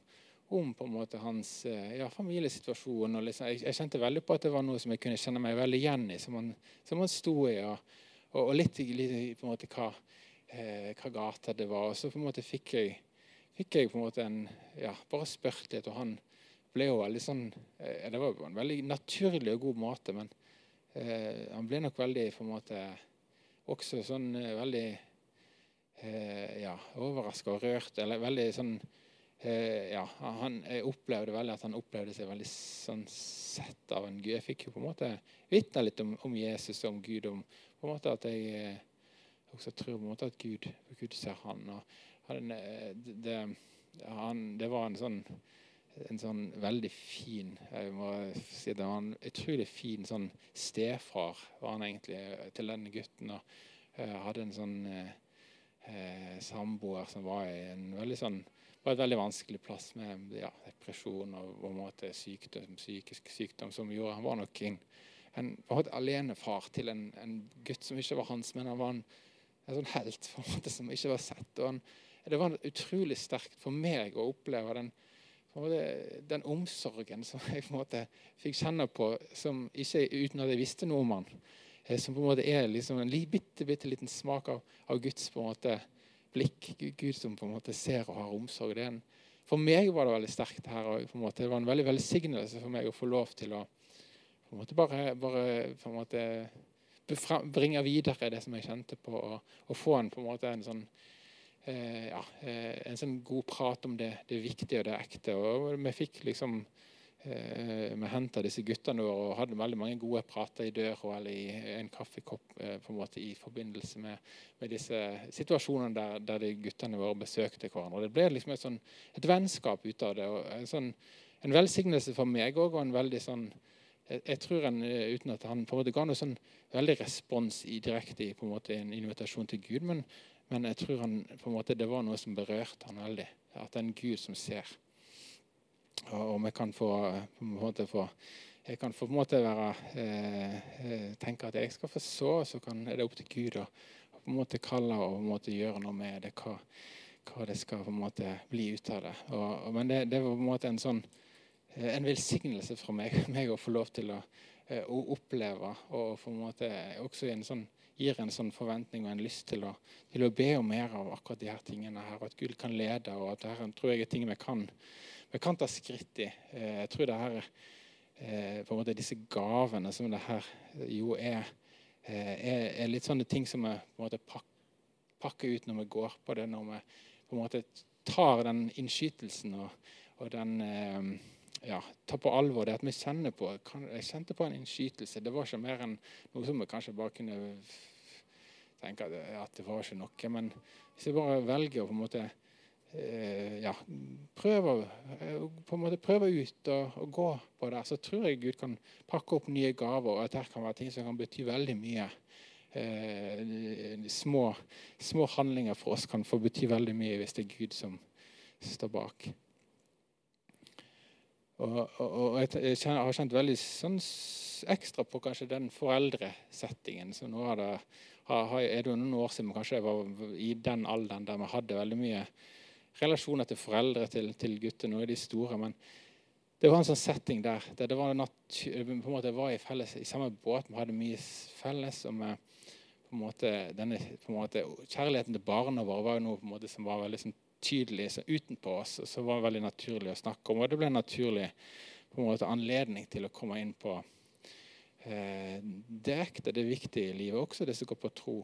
om på en måte hans ja, familiesituasjon. liksom, jeg, jeg, kjente veldig på at det var noe som jeg kunne kjenne meg veldig igjen i. Som han, som han sto i. Og, og, og litt, litt, på en måte hva, eh, hva gata det var. Og så på en måte fikk jeg, fikk jeg på en måte en, ja, bare spurt litt. Og han ble jo veldig sånn eh, Det var jo en veldig naturlig og god måte, men Eh, han ble nok veldig på en måte også sånn eh, veldig eh, ja, overraska og rørt. Eller veldig sånn ja, han, Jeg opplevde veldig at han opplevde seg veldig sånn sett av en Gud. Jeg fikk jo på en måte vitne litt om, om, Jesus og om Gud. Om på en måte at jeg også tror på en måte at Gud, Gud ser han. Og han, det, han, det var en sånn en sånn veldig fin jeg må si Det var en utrolig fin sånn stefar var han egentlig til den gutten. og Hadde en sånn uh, samboer som var i en veldig sånn var et veldig vanskelig plass med ja, depresjon og på en måte sykdom, psykisk sykdom som gjorde Han var nok en, en, en alenefar til en, en, gutt som ikke var hans, men han var en, en sånn helt på en måte som ikke var sett. han, Det var utrolig sterkt for meg å oppleve den den omsorgen som jeg på en måte fikk kjenne på som ikke, uten at jeg visste noe om han. Eh, som på en måte er liksom en bitte, bitte liten smak av, av, Guds på en måte blikk. Gud som på en måte ser og har omsorg. En, for meg var det veldig sterkt her. og på en måte, Det var en veldig velsignelse for meg å få lov til å på en måte bare, bare på en måte bringe videre det som jeg kjente på, og, og få en, på en måte en sånn eh, ja, eh, en sånn god prat om det, det viktige og det ekte. Og vi fikk liksom Vi henta disse guttene våre og hadde veldig mange gode prater i døra eller i en kaffekopp eh, på en måte i forbindelse med, med disse situasjonene der, der de guttene våre besøkte hverandre. Det ble liksom et, sånn, et vennskap ut av det. En, sånn, en velsignelse for meg òg, og en veldig sånn jeg, jeg, tror en, Uten at han på en måte ga noe sånn veldig respons i direkte i på en måte en invitasjon til Gud, men men jeg tror han, på en måte, det var noe som berørte han veldig. At det er en Gud som ser. Og vi kan få, på en måte få jeg kan på en måte være, eh, eh, tenke at jeg skal få så, så kan, er det opp til Gud å på en måte kalle og på en måte gjøre noe med det. Hva, hva det skal på en måte bli ut av det. Og, men det, det, var på en måte en sånn eh, en velsignelse for meg, meg å få lov til å, eh, å oppleve. Og på en måte også en sånn gir en sånn forventning og en lyst til å, til å, be om mer av akkurat de her tingene. her, At Gud kan lede, og at dette tror jeg er ting vi kan, vi kan ta skritt i. Eh, jeg tror det her, eh, på en måte disse gavene som det her jo er, eh, er, litt sånne ting som vi pakker ut når vi går på det, når vi på en måte tar den innskytelsen og, og den ja, ta på alvor det at vi kjenner på Jeg kjente på en innskytelse. Det var ikke mer enn noe som vi kanskje bare kunne tenke at det var ikke noe. Men hvis jeg bare velger å på en måte eh, ja, prøve, eh, på en måte prøver ut og, og, gå på det, så tror jeg Gud kan pakke opp nye gaver, og at det kan være ting som kan bety veldig mye. Eh, små, små handlinger for oss kan få bety veldig mye hvis det er Gud som står bak. Og, og, og jeg, jeg, har kjent veldig sånn ekstra på kanskje den foreldresettingen. Så nå er det, har, er det noen år siden kanskje jeg var i den alderen der vi hadde veldig mye relasjoner til foreldre til, til gutter. Nå er de store. men det var en sånn setting der, der det var, måte, var i, felles, i samme båt. Vi hadde mye felles. og med, på en måte, denne, på en måte, Kjærligheten til barna våre var noe på en måte som var veldig sånn, tydelig så utenpå oss, og så var det veldig naturlig å snakke om. Og det ble en naturlig på en måte, anledning til å komme inn på eh, det ekte, det viktige i livet, også det som går på tro.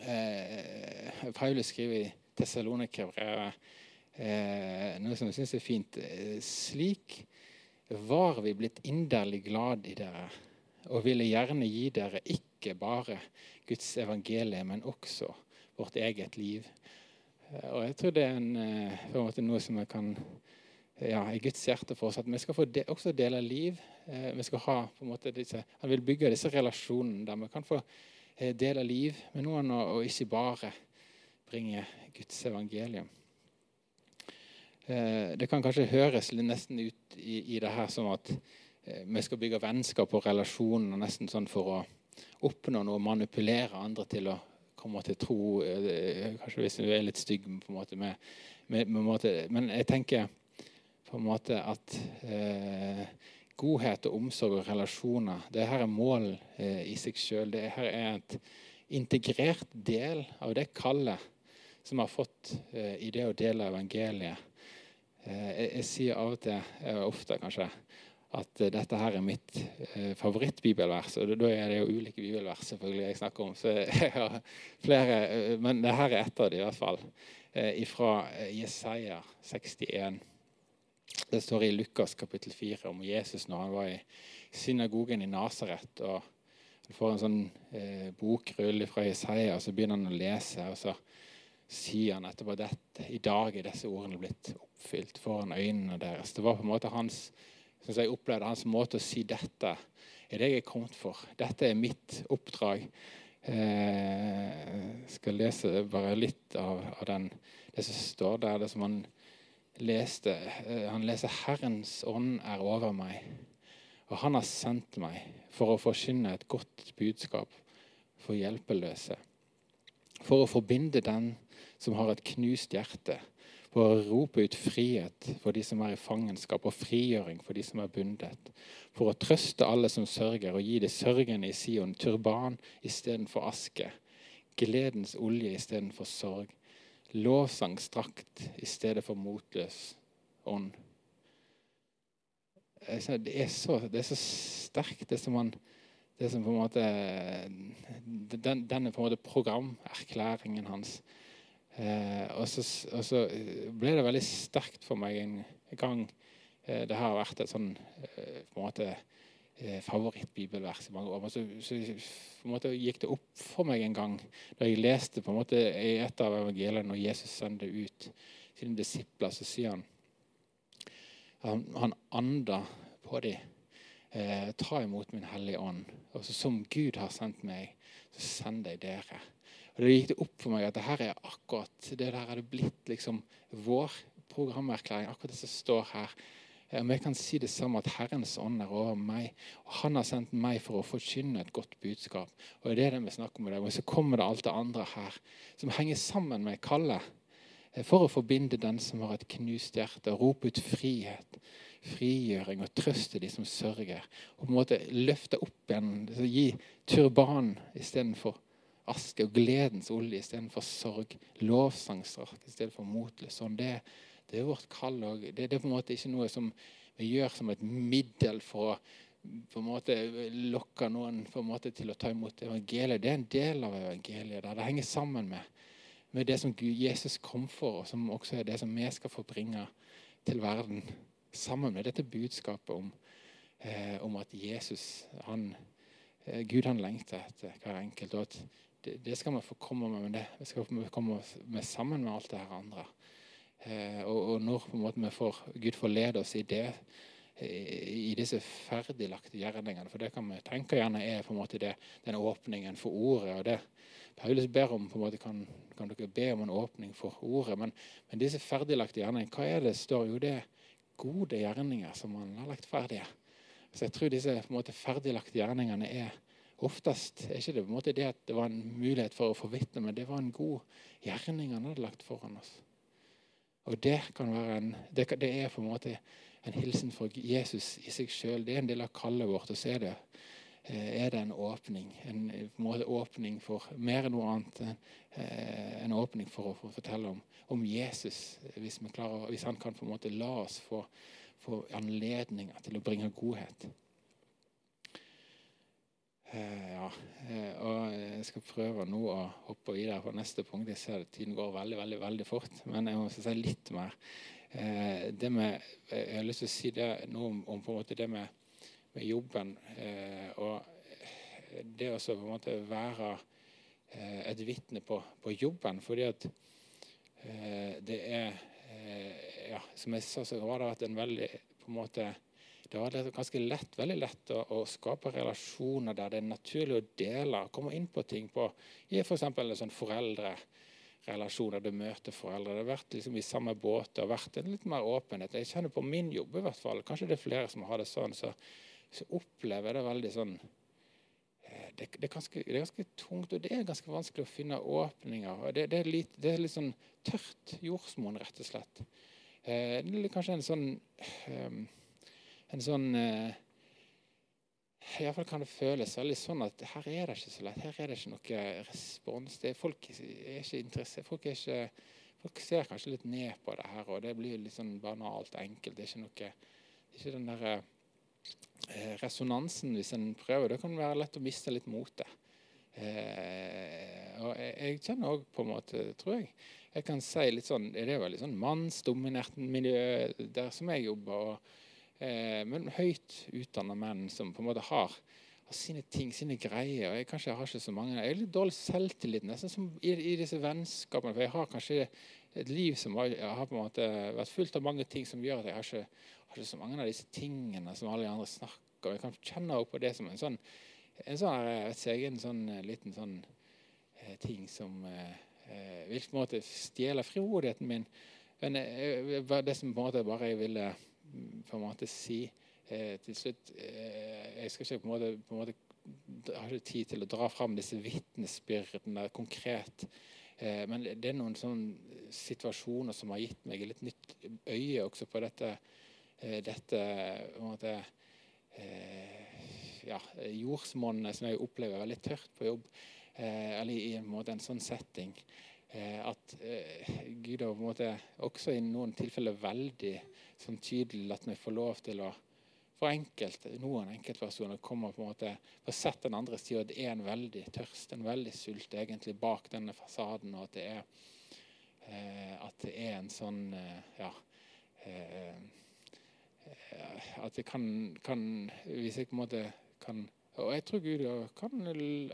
Eh, Paulus skriver i Tessalonikerbrevet eh, noe som jeg syns er fint. Eh, slik var vi blitt inderlig glad i dere og ville gjerne gi dere ikke bare Guds evangelie, men også vårt eget liv. Eh, og jeg tror det er en, eh, en noe som vi kan ja, i Guds hjerte for oss. At vi skal få de, også dele liv. Vi skal ha på en måte disse, Han vil bygge disse relasjonene der vi kan få dele liv med noen, og, og ikke bare bringe Guds evangelium. Eh, det kan kanskje høres nesten ut i, i det her som at eh, vi skal bygge vennskap og relasjoner nesten sånn for å oppnå noe, manipulere andre til å komme til tro. Eh, kanskje hvis vi er litt stygge på en måte med, med, med. Men jeg tenker på en måte at eh, godhet og omsorg og relasjoner det her er mål eh, i seg sjøl. Det her er et integrert del av det kallet som har fått eh, i det å dele evangeliet. Eh, jeg, jeg, sier av og til, eh, ofte kanskje, at dette her er mitt favorittbibelvers. Og da er det jo ulike bibelvers selvfølgelig jeg snakker om. så jeg har flere, Men det her er ett av dem i hvert fall. Fra Jesaja 61. Det står i Lukas kapittel 4 om Jesus når han var i synagogen i Nasaret. og får en sånn bokrull fra Jesaja, og så begynner han å lese. og så sier han etterpå dette. I dag er disse ordene blitt oppfylt foran øynene deres. Det var på en måte hans synes jeg opplevde hans måte å si dette er det jeg er kommet for. Dette er mitt oppdrag. Eh, jeg skal lese bare litt av, av den, det som står der. det som Han leste. Eh, han leser 'Herrens ånd er over meg', og han har sendt meg for å forkynne et godt budskap for hjelpeløse. For å forbinde den som har et knust hjerte, for å rope ut frihet for de som er i fangenskap, og frigjøring for de som er bundet. For å trøste alle som sørger, og gi de sørgende i Sion turban istedenfor aske, gledens olje istedenfor sorg, lovsangsdrakt i stedet for motløs ånd. Det er så, det er så sterkt, det som man det som på en måte den, Denne på en måte programerklæringen hans. Eh, og, så, og, så, ble det veldig sterkt for meg en gang. Eh, det har vært et sånn eh, på en måte eh, favorittbibelvers i mange år. Men så, så, på en måte gikk det opp for meg en gang da jeg leste på en måte i et av evangeliene når Jesus sender ut sine disipler, så sier han Han, han ander på dem. Eh, ta imot min Hellige Ånd. Og så Som Gud har sendt meg, så sender jeg dere. Og Det gikk det opp for meg at det her er akkurat det der hadde blitt liksom vår programerklæring. Akkurat det som står her. Om jeg kan si det samme, at Herrens ånd er over meg. og Han har sendt meg for å forkynne et godt budskap. Og det er det vi snakker om i dag. Og så kommer det alt det andre her som henger sammen med kallet. For å forbinde den som har et knust hjerte, og rope ut frihet, frigjøring og trøste de som sørger. Og på en måte løfte opp igjen, gi turban istedenfor aske og gledens olje istedenfor sorg. Lovsangsdrakt istedenfor motløs. Sånn, det, det, er vårt kall. Det, det, er på en måte ikke noe som vi gjør som et middel for å på en måte lokke noen på en måte til å ta imot evangeliet. Det er en del av evangeliet. der Det henger sammen med, med det som Gud, Jesus kom for, og som også er det som vi skal få bringe til verden. Sammen med dette budskapet om, eh, om at Jesus han, eh, Gud han lengter etter hver enkelt. og at det, skal vi få komme med, men det vi skal vi komme med sammen med alt det her andre. Eh, og, og, når på en måte vi får Gud får lede oss i det, i disse ferdiglagte gjerningene For det kan vi tenke gjerne er på en måte det, den åpningen for ordet. og det Paulus ber om på en måte kan, kan dere be om en åpning for ordet. Men, men disse ferdiglagte gjerningene, hva er det står? Jo, det er gode gjerninger som man har lagt ferdige. Så jeg tror disse på en måte ferdiglagte gjerningene er Oftest er ikke det på en måte det at det var en mulighet for å få vitne, men det var en god gjerning han hadde lagt foran oss. Og Det en, det, det er på en måte en hilsen for Jesus i seg sjøl. Det er en del av kallet vårt. Så er det, eh, er det en åpning. En, en åpning for mer enn noe annet. Eh, en åpning for å, få fortelle om, om Jesus, hvis, klarer, hvis, han kan på en måte la oss få, få anledninger til å bringe godhet. Eh, ja, eh, og Jeg skal prøve nå å hoppe videre på neste punkt. Jeg ser at Tiden går veldig veldig, veldig fort, men jeg må si litt mer. Eh, det med, jeg har lyst til å si det, noe om, om, på en måte det med, med jobben. og Det å på en måte være et vitne på, på, jobben. fordi at det er ja, Som jeg sa, så har det vært en veldig på en måte det var ganske lett, veldig lett å, å, skape relasjoner der det er naturlig å dele, komme inn på ting på i f.eks. For sånn foreldrerelasjoner. Du møter foreldre. Det har vært liksom i samme båt. Det har vært en litt mer åpenhet. Jeg kjenner på min jobb i hvert fall. Kanskje det er flere som har det sånn. Så, så opplever jeg det veldig sånn eh, det, det, er ganske, det, er ganske, tungt, og det er ganske vanskelig å finne åpninger. Det, det er, litt, det er litt sånn tørt jordsmonn, rett og slett. Eh, det er kanskje en sånn eh, En sånn eh, Iallfall kan det føles veldig sånn at her er det ikke så lett. Her er det ikke noe respons. Er, folk er ikke interessert. Folk, ikke, folk ser kanskje litt ned på det her, og det blir litt sånn banalt og enkelt. Det er ikke, noe, det er ikke den der eh, resonansen hvis en prøver. Det kan være lett å miste litt motet. Eh, og jeg, jeg kjenner òg på en måte, tror jeg Jeg kan si litt sånn Det er veldig sånn mannsdominert miljø der som jeg jobber. og men høyt utdanna menn som på en måte har, har, sine ting, sine greier. og Jeg kanskje har ikke så mange. Jeg er litt dårlig selvtillit nesten som i, i, disse vennskapene. For jeg har kanskje et liv som har, har, på en måte vært fullt av mange ting som gjør at jeg har ikke, har ikke så mange av disse tingene som alle de andre snakker om. Jeg kan kjenne på det som en sånn, en sånn, vet ikke, en sånn eh, liten sånn eh, ting som eh, eh, vil på en måte stjele frimodigheten min. Men eh, det som på en måte bare jeg ville på en måte si eh, til slutt eh, Jeg skal ikke på en måte, på en måte har ikke tid til å dra fram disse vitnesbyrdene konkret. Eh, men det er noen sånne situasjoner som har gitt meg litt nytt øye også på dette, eh, dette på en måte, eh, ja, jordsmonnet som jeg opplever veldig tørt på jobb. Eh, eller i en, måte, en sånn setting. At Gud har på en måte også i noen tilfeller veldig sånn tydelig latt meg få lov til å for enkelt, noen enkeltpersoner kommer på en måte på sett den andre side, og det er en veldig tørst, en veldig sult egentlig bak denne fasaden. Og at det er, eh, at det er en sånn eh, ja, eh, At det kan, kan, Hvis jeg på en måte kan Og jeg tror Gud kan,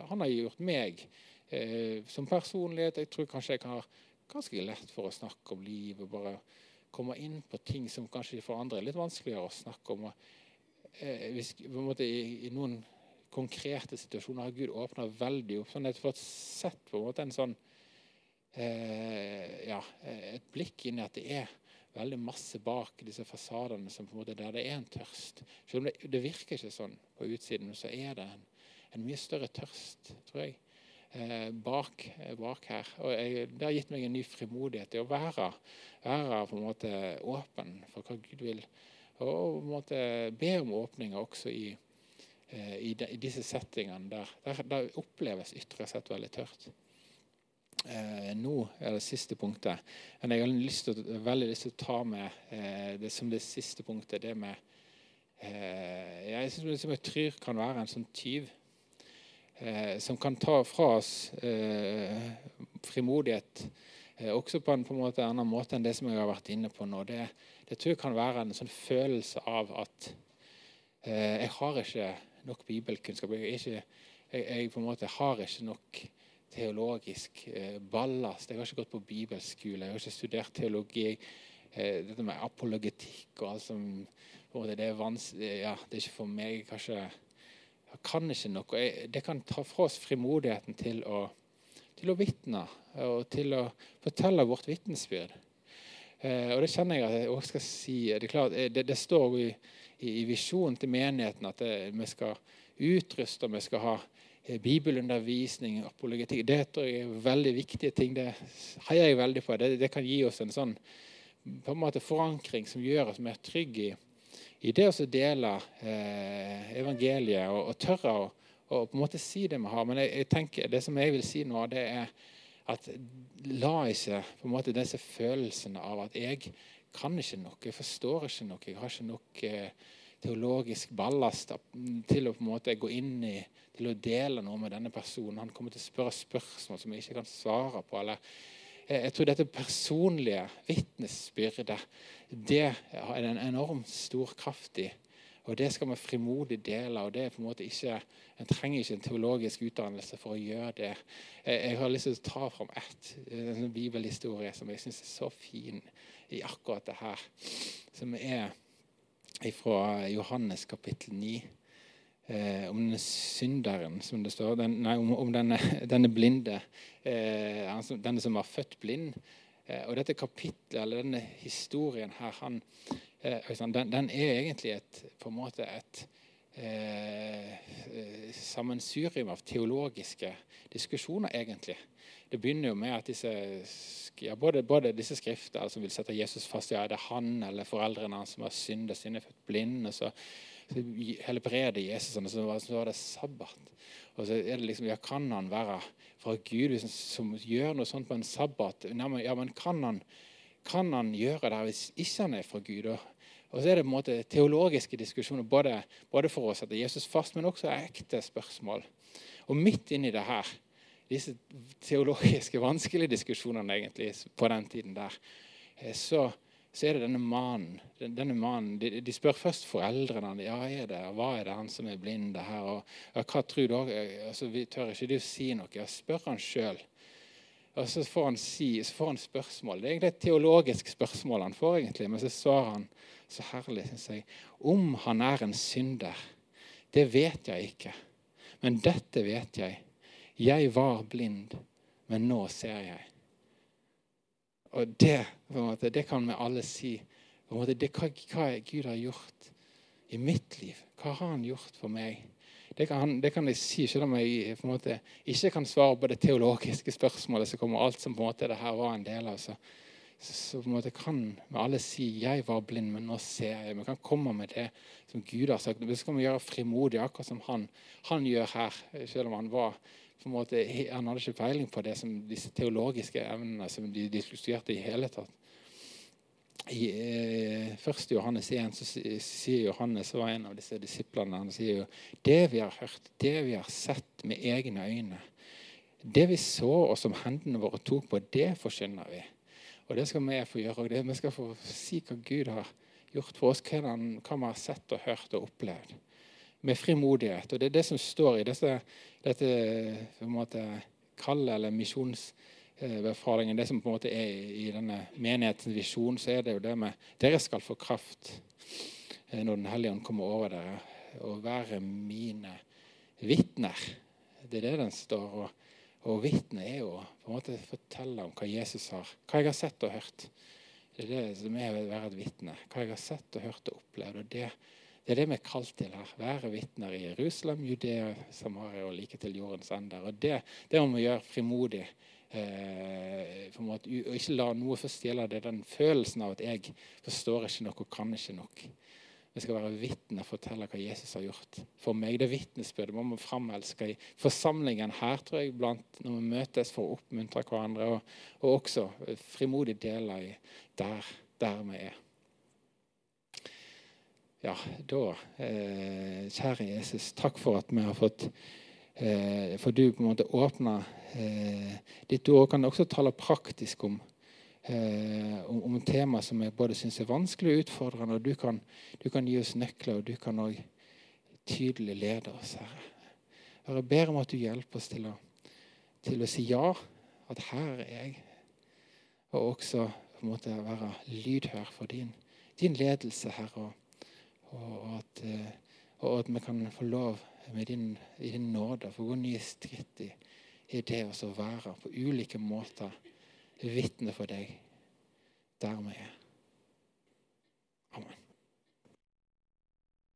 han har gjort meg eh, som personlighet. Jeg tror kanskje jeg har ganske lett for å snakke om liv og bare komme inn på ting som kanskje for andre er litt vanskeligere å snakke om. Eh, hvis, måte, i, i, noen konkrete situasjoner har Gud åpna veldig opp. sånn at jeg har fått sett på en måte en sånn eh, ja, et blikk inn i at det er veldig masse bak disse fasadene som på en måte der det er en tørst. Selv om det, det virker ikke sånn på utsiden, så er det en, en mye større tørst, tror jeg. Eh, bak, eh, bak, her. Og jeg, Det har gitt meg en ny frimodighet til å være, være på en måte åpen for hva Gud vil. Og på en måte be om åpninger også i, eh, i, de, i disse settingene der, der, oppleves ytre sett veldig tørt. Eh, nå er det siste punktet. Men jeg har lyst til, veldig lyst til å ta med eh, det som det siste punktet. Det med eh, Jeg syns jeg tror kan være en sånn tyv eh, som kan ta fra oss eh, frimodighet eh, også på en, på en måte annen måte enn det som jeg har vært inne på nå. Det, det tror jeg kan være en sånn følelse av at eh, jeg har ikke nok bibelkunnskap. Jeg, ikke, jeg, jeg, på en måte har ikke nok teologisk eh, ballast. Jeg har ikke gått på bibelskole, jeg har ikke studert teologi. Dette med apologetikk og alt som det er, ja, det er ikke for meg. kanskje kan ikke noe. Det kan ta fra oss frimodigheten til å, til å vitne og til å fortelle vårt vitnesbyrd. Eh, og det kjenner jeg at jeg også skal si. Det, klart, eh, det, det står i, i, visjonen til menigheten at det, vi skal utruste vi skal ha eh, bibelundervisning, apologetikk. Det tror jeg er veldig viktige ting. Det heier jeg veldig på. Det, det kan gi oss en sånn på en måte forankring som gjør oss mer trygge i i det å dele eh, evangeliet og, og tørre å, og på en måte si det vi har. Men jeg, jeg, tenker, det som jeg vil si nå, det er at la ikke på en måte disse følelsene av at jeg kan ikke noe, jeg forstår ikke noe, jeg har ikke nok eh, teologisk ballast til å på en måte gå inn i til å dele noe med denne personen. Han kommer til å spørre spørsmål som jeg ikke kan svare på. eller jeg tror dette personlige vitnesbyrdet det er en enormt stor kraft i. Og Det skal vi frimodig dele. og det er på En måte ikke, en trenger ikke en teologisk utdannelse for å gjøre det. Jeg har lyst til å ta fram ett en bibelhistorie som jeg syns er så fin i akkurat det her. Som er fra Johannes kapittel 9 eh, om denne synderen, som det står. Den, nei, om, om denne, denne, blinde. Eh, denne som var født blind. Eh, og dette kapitlet, eller denne historien her, han, eh, den, den, er egentlig et, på en måte et, eh, sammensurium av teologiske diskusjoner, egentlig. Det begynner jo med at disse, ja, både, både, disse skrifter som vil sette Jesus fast, ja, er det han eller foreldrene hans som har syndet, synd er født blind, og så, så helbreder Jesus ham, og så, var det sabbat. Og så er det liksom, ja, Kan han være fra Gud som, som gjør noe sånt på en sabbat? Ja, men kan han, kan han gjøre det hvis ikke han er fra Gud? Og, og så er det på en måte teologiske diskusjoner både, både for å sette Jesus fast, men også ekte spørsmål. Og midt inni det her, disse teologiske vanskelige diskusjonene egentlig på den tiden der, eh, så, så er det denne mannen. Denne mannen de, de, spør først foreldrene ja, er det, hva er det han som er blind. her, og ja, hva tror du? Altså, vi tør ikke å si noe. Ja, spør han sjøl. Og så får han, si, så får han spørsmål. Det er egentlig et teologisk spørsmål han får, egentlig, men så svarer han så herlig, syns jeg. Om han er en synder, det vet jeg ikke. Men dette vet jeg. Jeg var blind, men nå ser jeg. Og det, måte, det kan vi alle si. Måte, det, hva, hva Gud har gjort i mitt liv. Hva har han gjort for meg? Det kan, det kan, jeg si, selv om jeg måte, ikke kan svare på det teologiske spørsmålet som kommer alt som på en måte det her var en del av. Så, så, på en måte kan vi alle si 'jeg var blind, men nå ser jeg'. Vi kan komme med det som Gud har sagt. Så kan vi gjøre frimodig, akkurat som han, han, gjør her. Selv om han var på en måte, han hadde ikke peiling på det som disse teologiske evnene som de diskuterte i hele tatt i eh, første Johannes 1 så sier Johannes, som var en av disse disiplene, han sier jo det vi har hørt, det vi har sett med egne øyne, det vi så og som hendene våre tok på, det forkynner vi. Og det skal vi få gjøre. og det, Vi skal få si hva Gud har gjort for oss, hva, han, hva vi har sett og hørt og opplevd. Med frimodighet. Og det er det som står i disse, dette på en måte, kallet eller misjons Eh, det som på en måte er i denne menighetens visjon, så er det jo det med dere skal få kraft eh, når Den hellige ånd kommer over dere, og være mine vitner. Det er det den står. Og, og vitne er jo på en måte fortelle om hva Jesus har, hva jeg har sett og hørt. Det er det som er å være et vitne. Hva jeg har sett og hørt og opplevd. og det det er det vi er kalt til her. Være vitner i Jerusalem, Judea, Samaria og like til jordens ender. Og det, det må vi gjøre frimodig eh, måte, og ikke la noe forstjele stjele det, den følelsen av at jeg forstår ikke noe og kan ikke nok. Vi skal være vitne og fortelle hva Jesus har gjort for meg. Det vitnesbyrdet må vi framelske i forsamlingen her, tror jeg, blant, når vi møtes for å oppmuntre hverandre, og, og også frimodig dele i der, der vi er. Ja, da, eh, kjære Jesus, takk for at vi har fått eh, For du på en måte åpna eh, ditt ord. Kan også tale praktisk om, eh, om, om tema som jeg både syns er vanskelig og utfordrende. og du kan, du kan, gi oss nøkler, og du kan òg tydelig lede oss, Herre. Jeg ber om at du hjelper oss til å, til å si ja, at her er jeg. Og også på en måte være lydhør for din, din ledelse, Herre. Og, og at, eh, og at vi kan få lov din, i din nåde for å gå nye skritt i, i det å være på ulike måter vitne for deg der vi er. Amen.